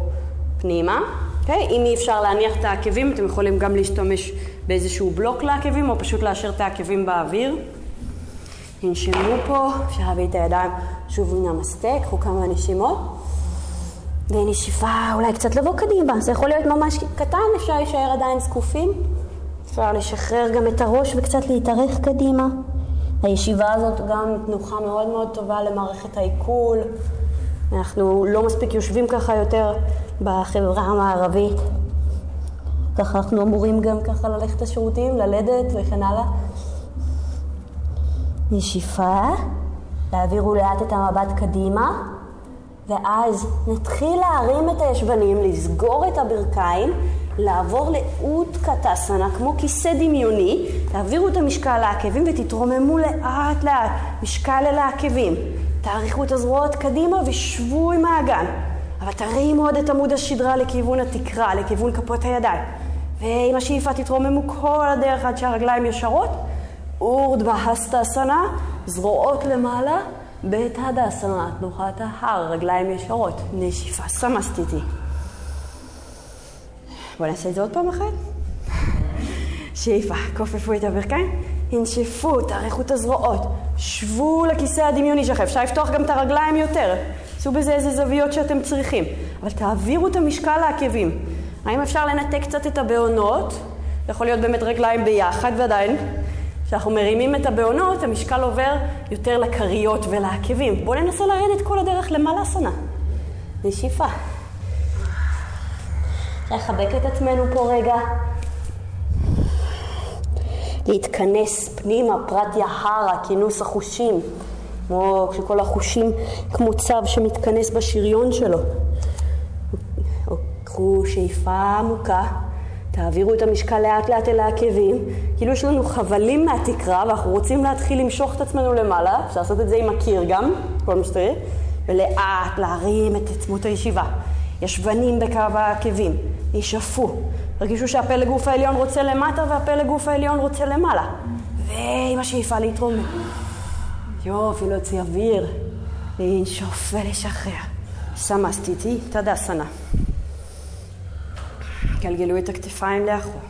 פנימה. Okay? אוקיי? אם אי אפשר להניח את העקבים, אתם יכולים גם להשתמש באיזשהו בלוק לעקבים, או פשוט להשאיר את העקבים באוויר. תנשמו פה, אפשר להביא את הידיים שוב מן המסטק, קחו כמה נשימות. ונשיפה, אולי קצת לבוא קדימה, זה יכול להיות ממש קטן, אפשר להישאר עדיין זקופים. אפשר לשחרר גם את הראש וקצת להתארך קדימה. הישיבה הזאת גם תנוחה מאוד מאוד טובה למערכת העיכול. אנחנו לא מספיק יושבים ככה יותר בחברה המערבית. ככה אנחנו אמורים גם ככה ללכת לשירותים, ללדת וכן הלאה. נשיפה, תעבירו לאט את המבט קדימה, ואז נתחיל להרים את הישבנים, לסגור את הברכיים, לעבור לאות קטסנה, כמו כיסא דמיוני, תעבירו את המשקל לעקבים ותתרוממו לאט לאט, משקל אל העקבים. תאריכו את הזרועות קדימה ושבו עם האגן. אבל תרימו עוד את עמוד השדרה לכיוון התקרה, לכיוון כפות הידיים. ועם השאיפה תתרוממו כל הדרך עד שהרגליים ישרות. אורדווהסטסנה, זרועות למעלה, בית הדסנה, תנוחת ההר, רגליים ישרות, נשיפה סמסטיטי. בואו נעשה את זה עוד פעם אחת. שאיפה, כופפו את הברכיים, הנשפו, תאריכו את הזרועות, שבו לכיסא הדמיוני שלכם, אפשר לפתוח גם את הרגליים יותר, עשו בזה איזה זוויות שאתם צריכים, אבל תעבירו את המשקל לעקבים. האם אפשר לנתק קצת את הבעונות? יכול להיות באמת רגליים ביחד ועדיין כשאנחנו מרימים את הבעונות, המשקל עובר יותר לכריות ולעקבים. בואו ננסה לרדת כל הדרך למעלה סנה. נשיפה. לחבק את עצמנו פה רגע. להתכנס פנימה, פרט יהרה, כינוס החושים. כמו כשכל החושים כמו צו שמתכנס בשריון שלו. קחו שאיפה עמוקה, תעבירו את המשקל לאט לאט אל העקבים, כאילו יש לנו חבלים מהתקרה ואנחנו רוצים להתחיל למשוך את עצמנו למעלה, אפשר לעשות את זה עם הקיר גם, כל מה שצריך, ולאט להרים את עצמות הישיבה. ישבנים בקו העקבים, ישאפו, תרגישו שהפלג גוף העליון רוצה למטה והפלג גוף העליון רוצה למעלה. ועם השאיפה להתרומם. יופי, להוציא אוויר, לנשוף ולשחרר. סמסטיטי, תדסנה. גלגלו את הכתפיים לאחור.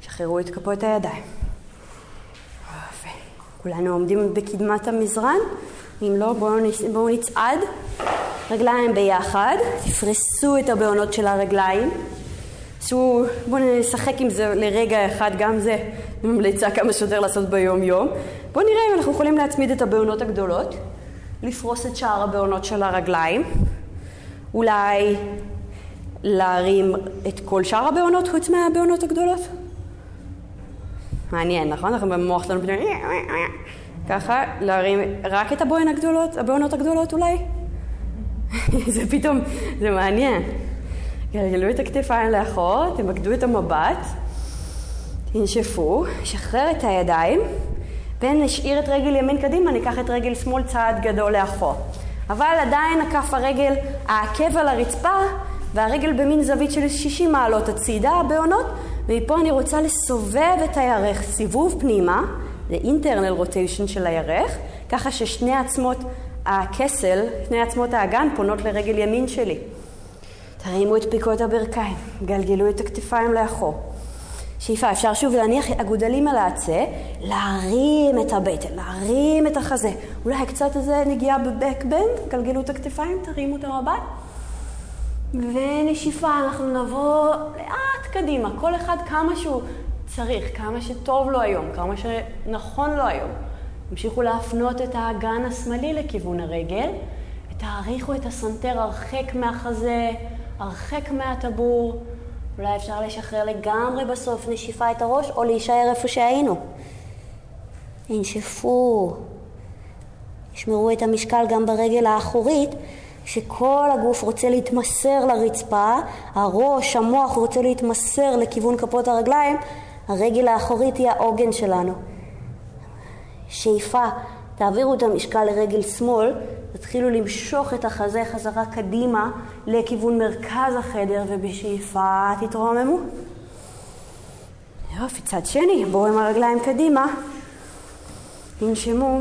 שחררו את כפות הידיים. יופי. כולנו עומדים בקדמת המזרן. אם לא, בואו נצ... בוא נצעד. רגליים ביחד. תפרסו את הבעונות של הרגליים. עשו, בואו נשחק עם זה לרגע אחד, גם זה ממליצה כמה שיותר לעשות ביום יום. בואו נראה אם אנחנו יכולים להצמיד את הבעונות הגדולות, לפרוס את שאר הבעונות של הרגליים, אולי להרים את כל שאר הבעונות חוץ מהבעונות הגדולות? מעניין, נכון? אנחנו במוח שלנו פתאום... ככה, להרים רק את הבעונות הגדולות, הבעונות הגדולות אולי? [LAUGHS] זה פתאום, זה מעניין. גלגלו את הכתפיים לאחור, תמקדו את המבט, תנשפו, שחרר את הידיים, ונשאיר את רגל ימין קדימה, ניקח את רגל שמאל צעד גדול לאחור. אבל עדיין הכף הרגל, העקב על הרצפה, והרגל במין זווית של 60 מעלות הצידה, בעונות, ומפה אני רוצה לסובב את הירך סיבוב פנימה, זה אינטרנל רוטיישן של הירך, ככה ששני עצמות הכסל, שני עצמות האגן פונות לרגל ימין שלי. תרימו את פיקות הברכיים, גלגלו את הכתפיים לאחור. שאיפה, אפשר שוב להניח אגודלים על העצה, להרים את הבטן, להרים את החזה. אולי קצת איזה נגיעה בבקבנד, גלגלו את הכתפיים, תרימו את המבט. ונשיפה, אנחנו נבוא לאט קדימה, כל אחד כמה שהוא צריך, כמה שטוב לו היום, כמה שנכון לו היום. המשיכו להפנות את האגן השמאלי לכיוון הרגל, ותעריכו את הסנטר הרחק מהחזה, הרחק מהטבור. אולי אפשר לשחרר לגמרי בסוף נשיפה את הראש, או להישאר איפה שהיינו. ינשפו. ישמרו את המשקל גם ברגל האחורית, שכל הגוף רוצה להתמסר לרצפה, הראש, המוח רוצה להתמסר לכיוון כפות הרגליים, הרגל האחורית היא העוגן שלנו. שאיפה, תעבירו את המשקל לרגל שמאל, תתחילו למשוך את החזה חזרה קדימה לכיוון מרכז החדר, ובשאיפה תתרוממו. יופי, צד שני, בואו עם הרגליים קדימה, תנשמו.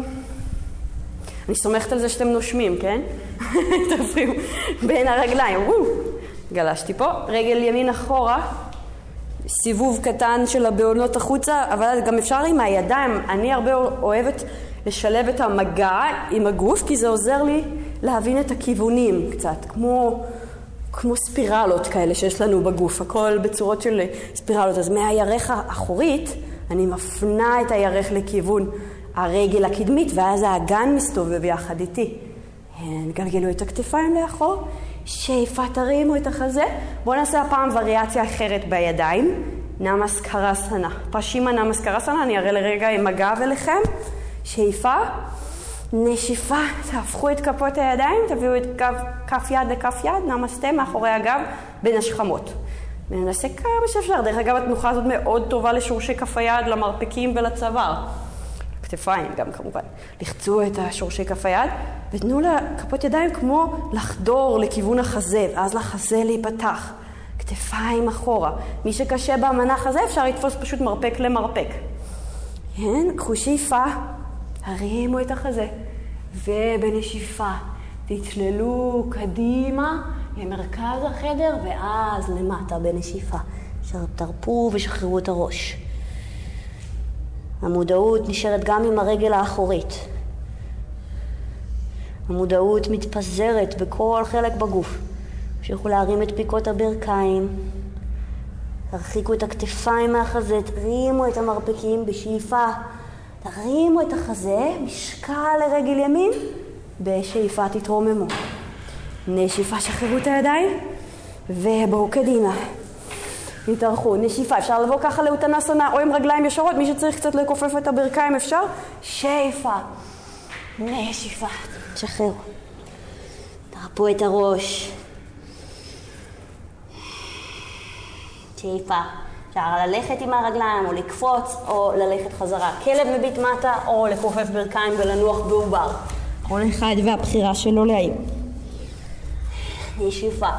אני סומכת על זה שאתם נושמים, כן? [LAUGHS] תפריעו. בין הרגליים, וואו, גלשתי פה, רגל ימין אחורה, סיבוב קטן של הבעונות החוצה, אבל גם אפשר עם הידיים, אני הרבה אוהבת לשלב את המגע עם הגוף, כי זה עוזר לי להבין את הכיוונים קצת, כמו, כמו ספירלות כאלה שיש לנו בגוף, הכל בצורות של ספירלות. אז מהירך האחורית, אני מפנה את הירך לכיוון הרגל הקדמית, ואז האגן מסתובב יחד איתי. גלגלו את הכתפיים לאחור, שאיפה תרימו את החזה. בואו נעשה הפעם וריאציה אחרת בידיים. נמאסקרסנה. פשימה נמאסקרסנה, אני אראה לרגע עם הגב אליכם. שאיפה, נשיפה, תהפכו את כפות הידיים, תביאו את גב, כף יד לכף יד, נמסטה מאחורי הגב בין השכמות. וננסה כמה שאפשר. דרך אגב, התנוחה הזאת מאוד טובה לשורשי כף היד, למרפקים ולצוואר. כתפיים גם כמובן. לחצו את השורשי כף היד, ותנו לכפות ידיים כמו לחדור לכיוון החזה, ואז לחזה להיפתח. כתפיים אחורה. מי שקשה במנח הזה, אפשר לתפוס פשוט מרפק למרפק. כן, קחו שאיפה. הרימו את החזה, ובנשיפה תצללו קדימה למרכז החדר, ואז למטה בנשיפה. תרפו ושחררו את הראש. המודעות נשארת גם עם הרגל האחורית. המודעות מתפזרת בכל חלק בגוף. תמשיכו להרים את פיקות הברכיים, תרחיקו את הכתפיים מהחזה, תרימו את המרפקים בשאיפה. תרימו את החזה, משקל לרגל ימין, בשאיפה תתרוממו. נשיפה, שחררו את הידיים, ובואו קדימה. התארחו, נשיפה, אפשר לבוא ככה לאותנסונה או עם רגליים ישרות, מי שצריך קצת לכופף את הברכיים אפשר, שאיפה, נשיפה, תשחררו. תרפו את הראש. שאיפה. אפשר ללכת עם הרגליים, או לקפוץ, או ללכת חזרה. כלב מביט מטה, או לכופף ברכיים ולנוח בעובר. כל אחד והבחירה שלו להעיר. נשיפה.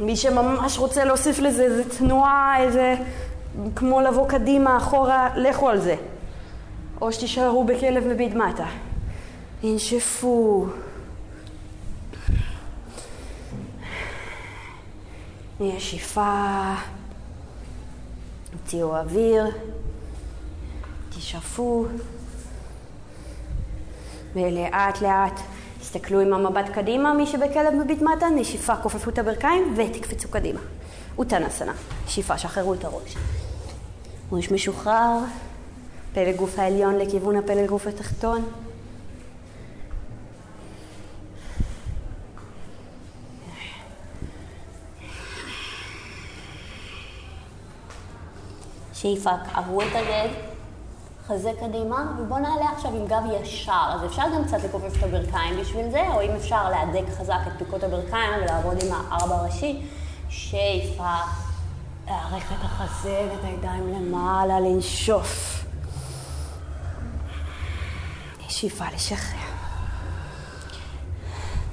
מי שממש רוצה להוסיף לזה איזה תנועה, איזה... כמו לבוא קדימה, אחורה, לכו על זה. או שתישארו בכלב מביט מטה. ינשפו. נשיפה. תוציאו אוויר. תשאפו. ולאט לאט תסתכלו עם המבט קדימה, מי שבכלב מביט מטה, נשיפה, כופפו את הברכיים ותקפצו קדימה. אוטנסנה, נשיפה, שחררו את הראש. ראש משוחרר, פלג גוף העליון לכיוון הפלג גוף התחתון. שאיפה, עברו את הגד, חזה קדימה, ובואו נעלה עכשיו עם גב ישר. אז אפשר גם קצת לכופף את הברכיים בשביל זה, או אם אפשר להדק חזק את פיקות הברכיים ולעבוד עם הארבע ראשי. שאיפה, להערך את החזה ואת הידיים למעלה, לנשוף. שאיפה, לשחרר.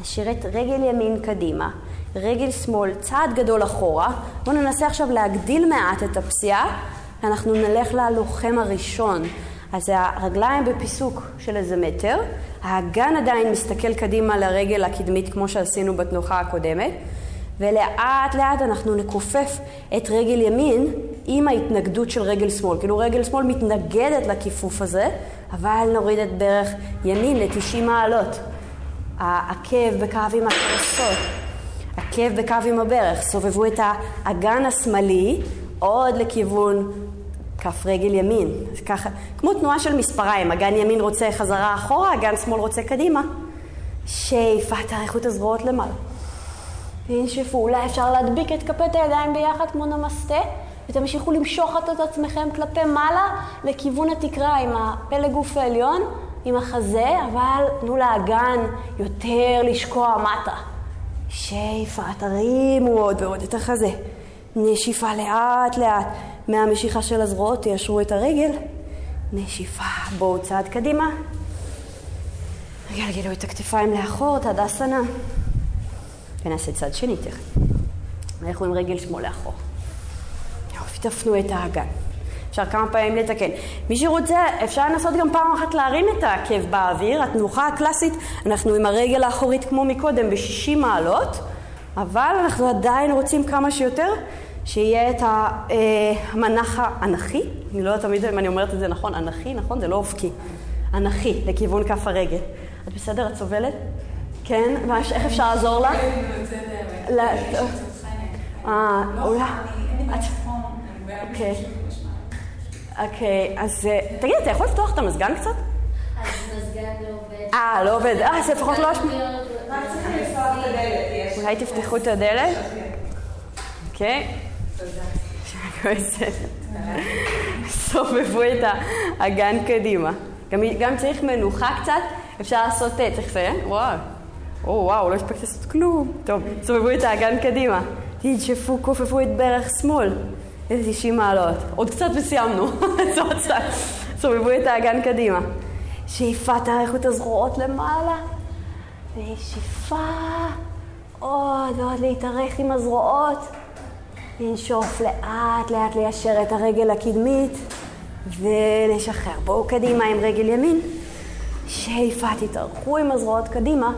נשאיר את רגל ימין קדימה, רגל שמאל צעד גדול אחורה. בואו ננסה עכשיו להגדיל מעט את הפסיעה. אנחנו נלך ללוחם הראשון. אז הרגליים בפיסוק של איזה מטר, האגן עדיין מסתכל קדימה לרגל הקדמית כמו שעשינו בתנוחה הקודמת, ולאט לאט אנחנו נכופף את רגל ימין עם ההתנגדות של רגל שמאל. כאילו רגל שמאל מתנגדת לכיפוף הזה, אבל נוריד את ברך ימין ל-90 מעלות. העקב בקו עם הקרסות, עקב בקו עם הברך, סובבו את האגן השמאלי עוד לכיוון כף רגל ימין. ככה, כמו תנועה של מספריים, אגן ימין רוצה חזרה אחורה, אגן שמאל רוצה קדימה. שאיפה, תאריכו את הזרועות למעלה. תנשפו, אולי אפשר להדביק את כפות הידיים ביחד כמו נמסטה, ותמשיכו למשוך את עצמכם כלפי מעלה לכיוון התקרה עם הפלג גוף העליון, עם החזה, אבל תנו לאגן יותר לשקוע מטה. שאיפה, תרימו עוד ועוד את החזה. נשיפה לאט לאט. מהמשיכה של הזרועות תיישרו את הרגל. נשיפה, בואו צעד קדימה. גלגלו את הכתפיים לאחור, תדסנה. ונעשה צד שני תכף. אנחנו עם רגל שמאל לאחור. יופי, תפנו את האגן. אפשר כמה פעמים לתקן. מי שרוצה, אפשר לנסות גם פעם אחת להרים את העקב באוויר. התנוחה הקלאסית, אנחנו עם הרגל האחורית כמו מקודם ב-60 מעלות, אבל אנחנו עדיין רוצים כמה שיותר שיהיה את המנח האנכי, אני לא יודעת תמיד אם אני אומרת את זה נכון, אנכי, נכון? זה לא אופקי. אנכי, לכיוון כף הרגל. את בסדר? את סובלת? כן? איך אפשר לעזור לה? אה, אולי... אוקיי. אוקיי, אז אה, תגיד, אתה יכול לפתוח את המזגן קצת? המזגן לא עובד. אה, לא עובד. אה, זה לפחות לא... לא אולי תפתחו את הדלת? אוקיי. [LAUGHS] סובבו את האגן קדימה. גם, גם צריך מנוחה קצת, אפשר לעשות, אה, צריך לסיים? וואו. או וואו, לא הספקתי לעשות כלום. טוב, סובבו את האגן קדימה. תנשפו, כופפו את ברך שמאל. איזה 90 מעלות. עוד קצת וסיימנו. [LAUGHS] סובבו את האגן קדימה. שאיפה, תאריכו את הזרועות למעלה. ושאיפה. עוד ועוד להתארך עם הזרועות. לנשוף לאט לאט ליישר את הרגל הקדמית ולשחרר. בואו קדימה עם רגל ימין. שאיפה, תתארכו עם הזרועות קדימה.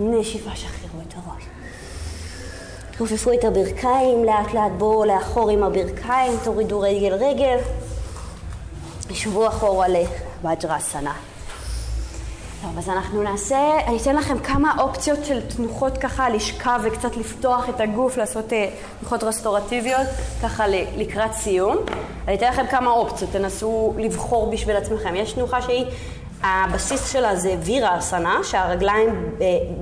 נשיפה, שחררו את הראש. כופפו את הברכיים, לאט לאט בואו לאחור עם הברכיים, תורידו רגל רגל. שבו אחורה לבג'רסנה. טוב, אז אנחנו נעשה, אני אתן לכם כמה אופציות של תנוחות ככה לשכב וקצת לפתוח את הגוף, לעשות אה, תנוחות רסטורטיביות ככה לקראת סיום. אני אתן לכם כמה אופציות, תנסו לבחור בשביל עצמכם. יש תנוחה שהיא, הבסיס שלה זה וירה אסנה, שהרגליים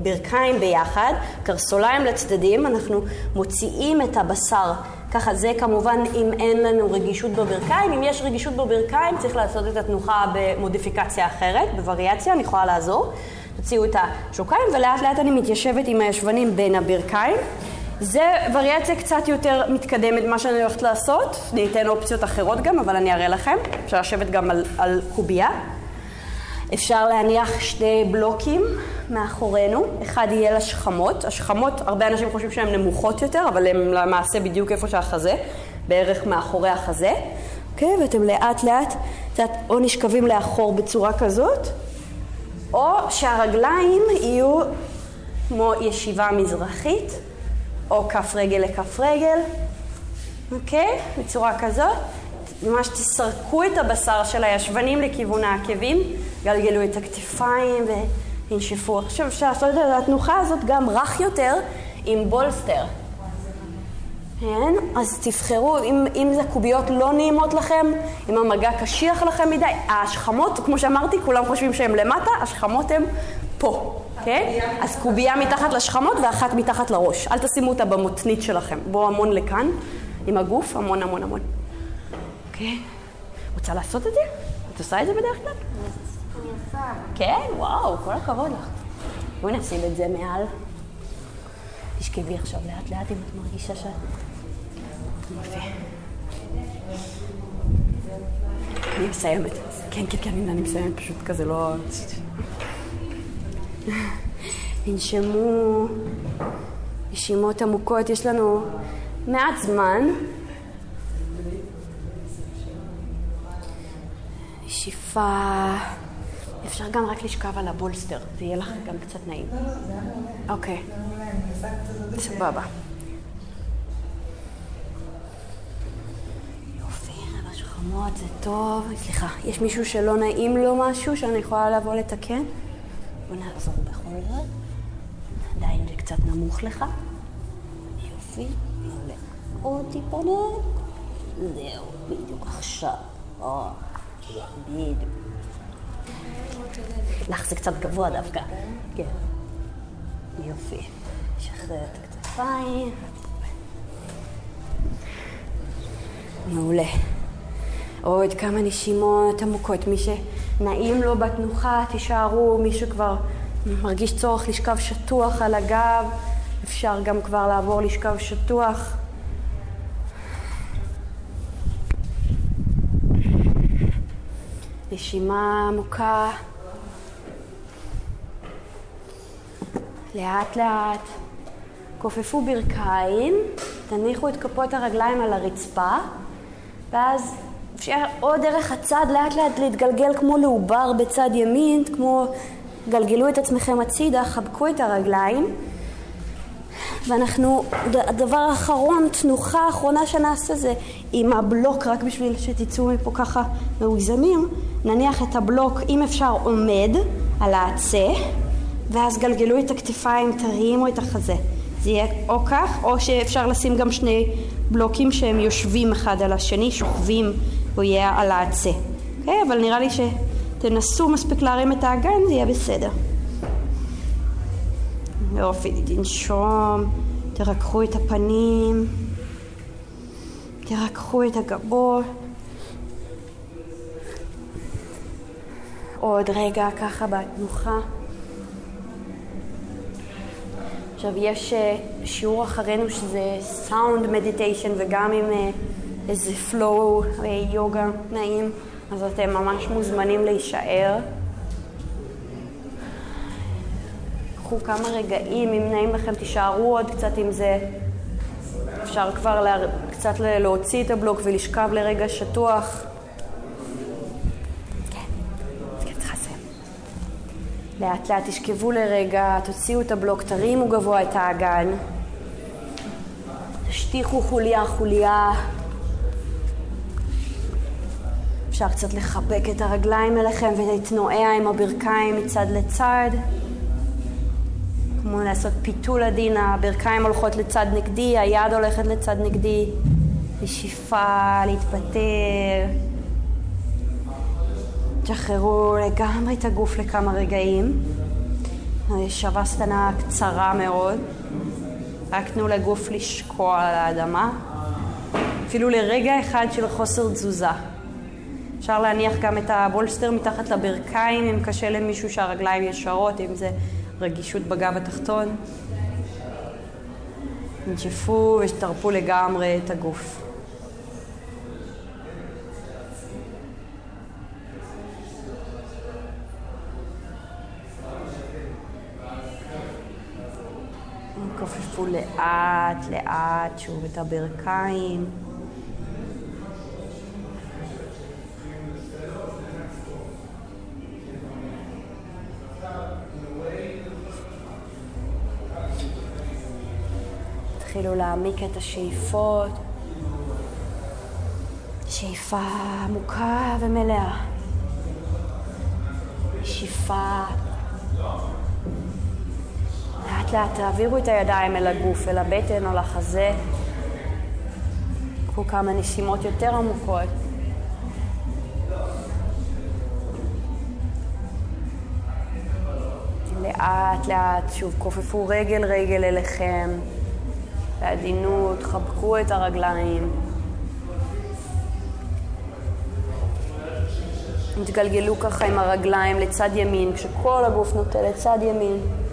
ברכיים ביחד, קרסוליים לצדדים, אנחנו מוציאים את הבשר ככה זה כמובן אם אין לנו רגישות בברכיים, אם יש רגישות בברכיים צריך לעשות את התנוחה במודיפיקציה אחרת, בווריאציה, אני יכולה לעזור. תוציאו את השוקיים ולאט לאט אני מתיישבת עם הישבנים בין הברכיים. זה וריאציה קצת יותר מתקדמת ממה שאני הולכת לעשות. אני אתן אופציות אחרות גם, אבל אני אראה לכם. אפשר לשבת גם על, על קובייה. אפשר להניח שני בלוקים מאחורינו, אחד יהיה לשכמות, השכמות, הרבה אנשים חושבים שהן נמוכות יותר, אבל הן למעשה בדיוק איפה שהחזה, בערך מאחורי החזה, אוקיי? ואתם לאט לאט, יודעת, או נשכבים לאחור בצורה כזאת, או שהרגליים יהיו כמו ישיבה מזרחית, או כף רגל לכף רגל, אוקיי? בצורה כזאת. ממש תסרקו את הבשר של הישבנים לכיוון העקבים, גלגלו את הכתפיים וינשפו. עכשיו אפשר לעשות את התנוחה הזאת גם רך יותר עם בולסטר. כן? אז תבחרו, אם, אם זה קוביות לא נעימות לכם, אם המגע קשיח לכם מדי, השכמות, כמו שאמרתי, כולם חושבים שהן למטה, השכמות הן פה, כן? אז קובייה מתחת לשכמות ואחת מתחת לראש. אל תשימו אותה במותנית שלכם. בואו המון לכאן, עם הגוף, המון המון המון. אוקיי? רוצה לעשות את זה? את עושה את זה בדרך כלל? כן, וואו, כל הכבוד לך. בואי נשים את זה מעל. תשכבי עכשיו לאט לאט אם את מרגישה שאת... יפה. אני מסיימת. כן, כן, כן, אני מסיימת, פשוט כזה לא... תנשמו נשימות עמוקות, יש לנו מעט זמן. שאיפה... אפשר גם רק לשכב על הבולסטר, זה יהיה לך גם קצת נעים. אוקיי. סבבה. יופי, על השכמות זה טוב. סליחה, יש מישהו שלא נעים לו משהו שאני יכולה לבוא לתקן? בוא נעזור בכל זאת. עדיין זה קצת נמוך לך. יופי, מעולה. עוד טיפונת. זהו, בדיוק עכשיו. או, בדיוק. לך זה קצת גבוה דווקא. כן. יופי. שחרר את הכתפיים. מעולה. עוד כמה נשימות עמוקות. מי שנעים לו בתנוחה, תישארו. מי שכבר מרגיש צורך לשכב שטוח על הגב, אפשר גם כבר לעבור לשכב שטוח. נשימה עמוקה. לאט לאט. כופפו ברכיים, תניחו את כפות הרגליים על הרצפה, ואז אפשר או דרך הצד לאט לאט להתגלגל כמו לעובר בצד ימין, כמו גלגלו את עצמכם הצידה, חבקו את הרגליים. ואנחנו, הדבר האחרון, תנוחה האחרונה שנעשה זה עם הבלוק, רק בשביל שתצאו מפה ככה מאוזנים, נניח את הבלוק, אם אפשר, עומד על העצה, ואז גלגלו את הכתפיים, תרימו את החזה. זה יהיה או כך, או שאפשר לשים גם שני בלוקים שהם יושבים אחד על השני, שוכבים, הוא יהיה על העצה. Okay, אוקיי? אבל נראה לי שתנסו מספיק להרים את האגן, זה יהיה בסדר. יופי, תנשום, תרככו את הפנים, תרככו את הגבות. עוד רגע ככה בתנוחה. עכשיו יש אה, שיעור אחרינו שזה סאונד מדיטיישן וגם עם אה, איזה פלואו יוגה נעים, אז אתם ממש מוזמנים להישאר. קחו כמה רגעים, אם נעים לכם תישארו עוד קצת עם זה. אפשר כבר לה... קצת להוציא את הבלוק ולשכב לרגע שטוח. לאט לאט תשכבו לרגע, תוציאו את הבלוק, תרימו גבוה את האגן. תשטיחו חוליה חוליה. אפשר קצת לחבק את הרגליים אליכם ולהתנועע עם הברכיים מצד לצד. כמו לעשות פיתול עדין, הברכיים הולכות לצד נגדי, היד הולכת לצד נגדי. נשיפה, להתפטר. תשחררו לגמרי את הגוף לכמה רגעים. שווסטנה קצרה מאוד. רק תנו לגוף לשקוע על האדמה. אפילו לרגע אחד של חוסר תזוזה. אפשר להניח גם את הבולסטר מתחת לברכיים אם קשה למישהו שהרגליים ישרות, אם זה רגישות בגב התחתון. תנשפו ושתרפו לגמרי את הגוף. כופפו לאט לאט שוב את הברכיים. תתחילו להעמיק את השאיפות. שאיפה עמוקה ומלאה. שאיפה. לאט תעבירו את הידיים אל הגוף, אל הבטן או לחזה. קחו כמה נשימות יותר עמוקות. לאט לאט, שוב, כופפו רגל רגל אליכם. בעדינות, חבקו את הרגליים. תגלגלו ככה עם הרגליים לצד ימין, כשכל הגוף נוטה לצד ימין.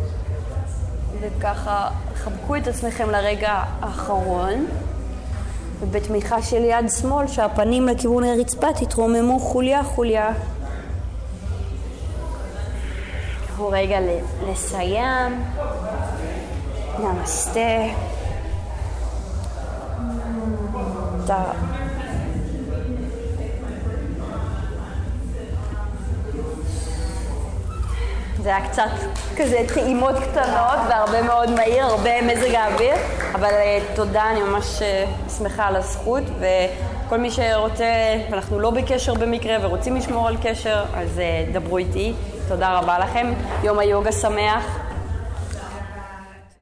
וככה חבקו את עצמכם לרגע האחרון, ובתמיכה של יד שמאל, שהפנים לכיוון הרצפה, תתרוממו חוליה חוליה. קחו רגע לסיים. נמסטה. זה היה קצת כזה טעימות קטנות והרבה מאוד מהיר, הרבה מזג האוויר, אבל uh, תודה, אני ממש uh, שמחה על הזכות, וכל מי שרוצה, ואנחנו לא בקשר במקרה ורוצים לשמור על קשר, אז uh, דברו איתי. תודה רבה לכם, יום היוגה שמח.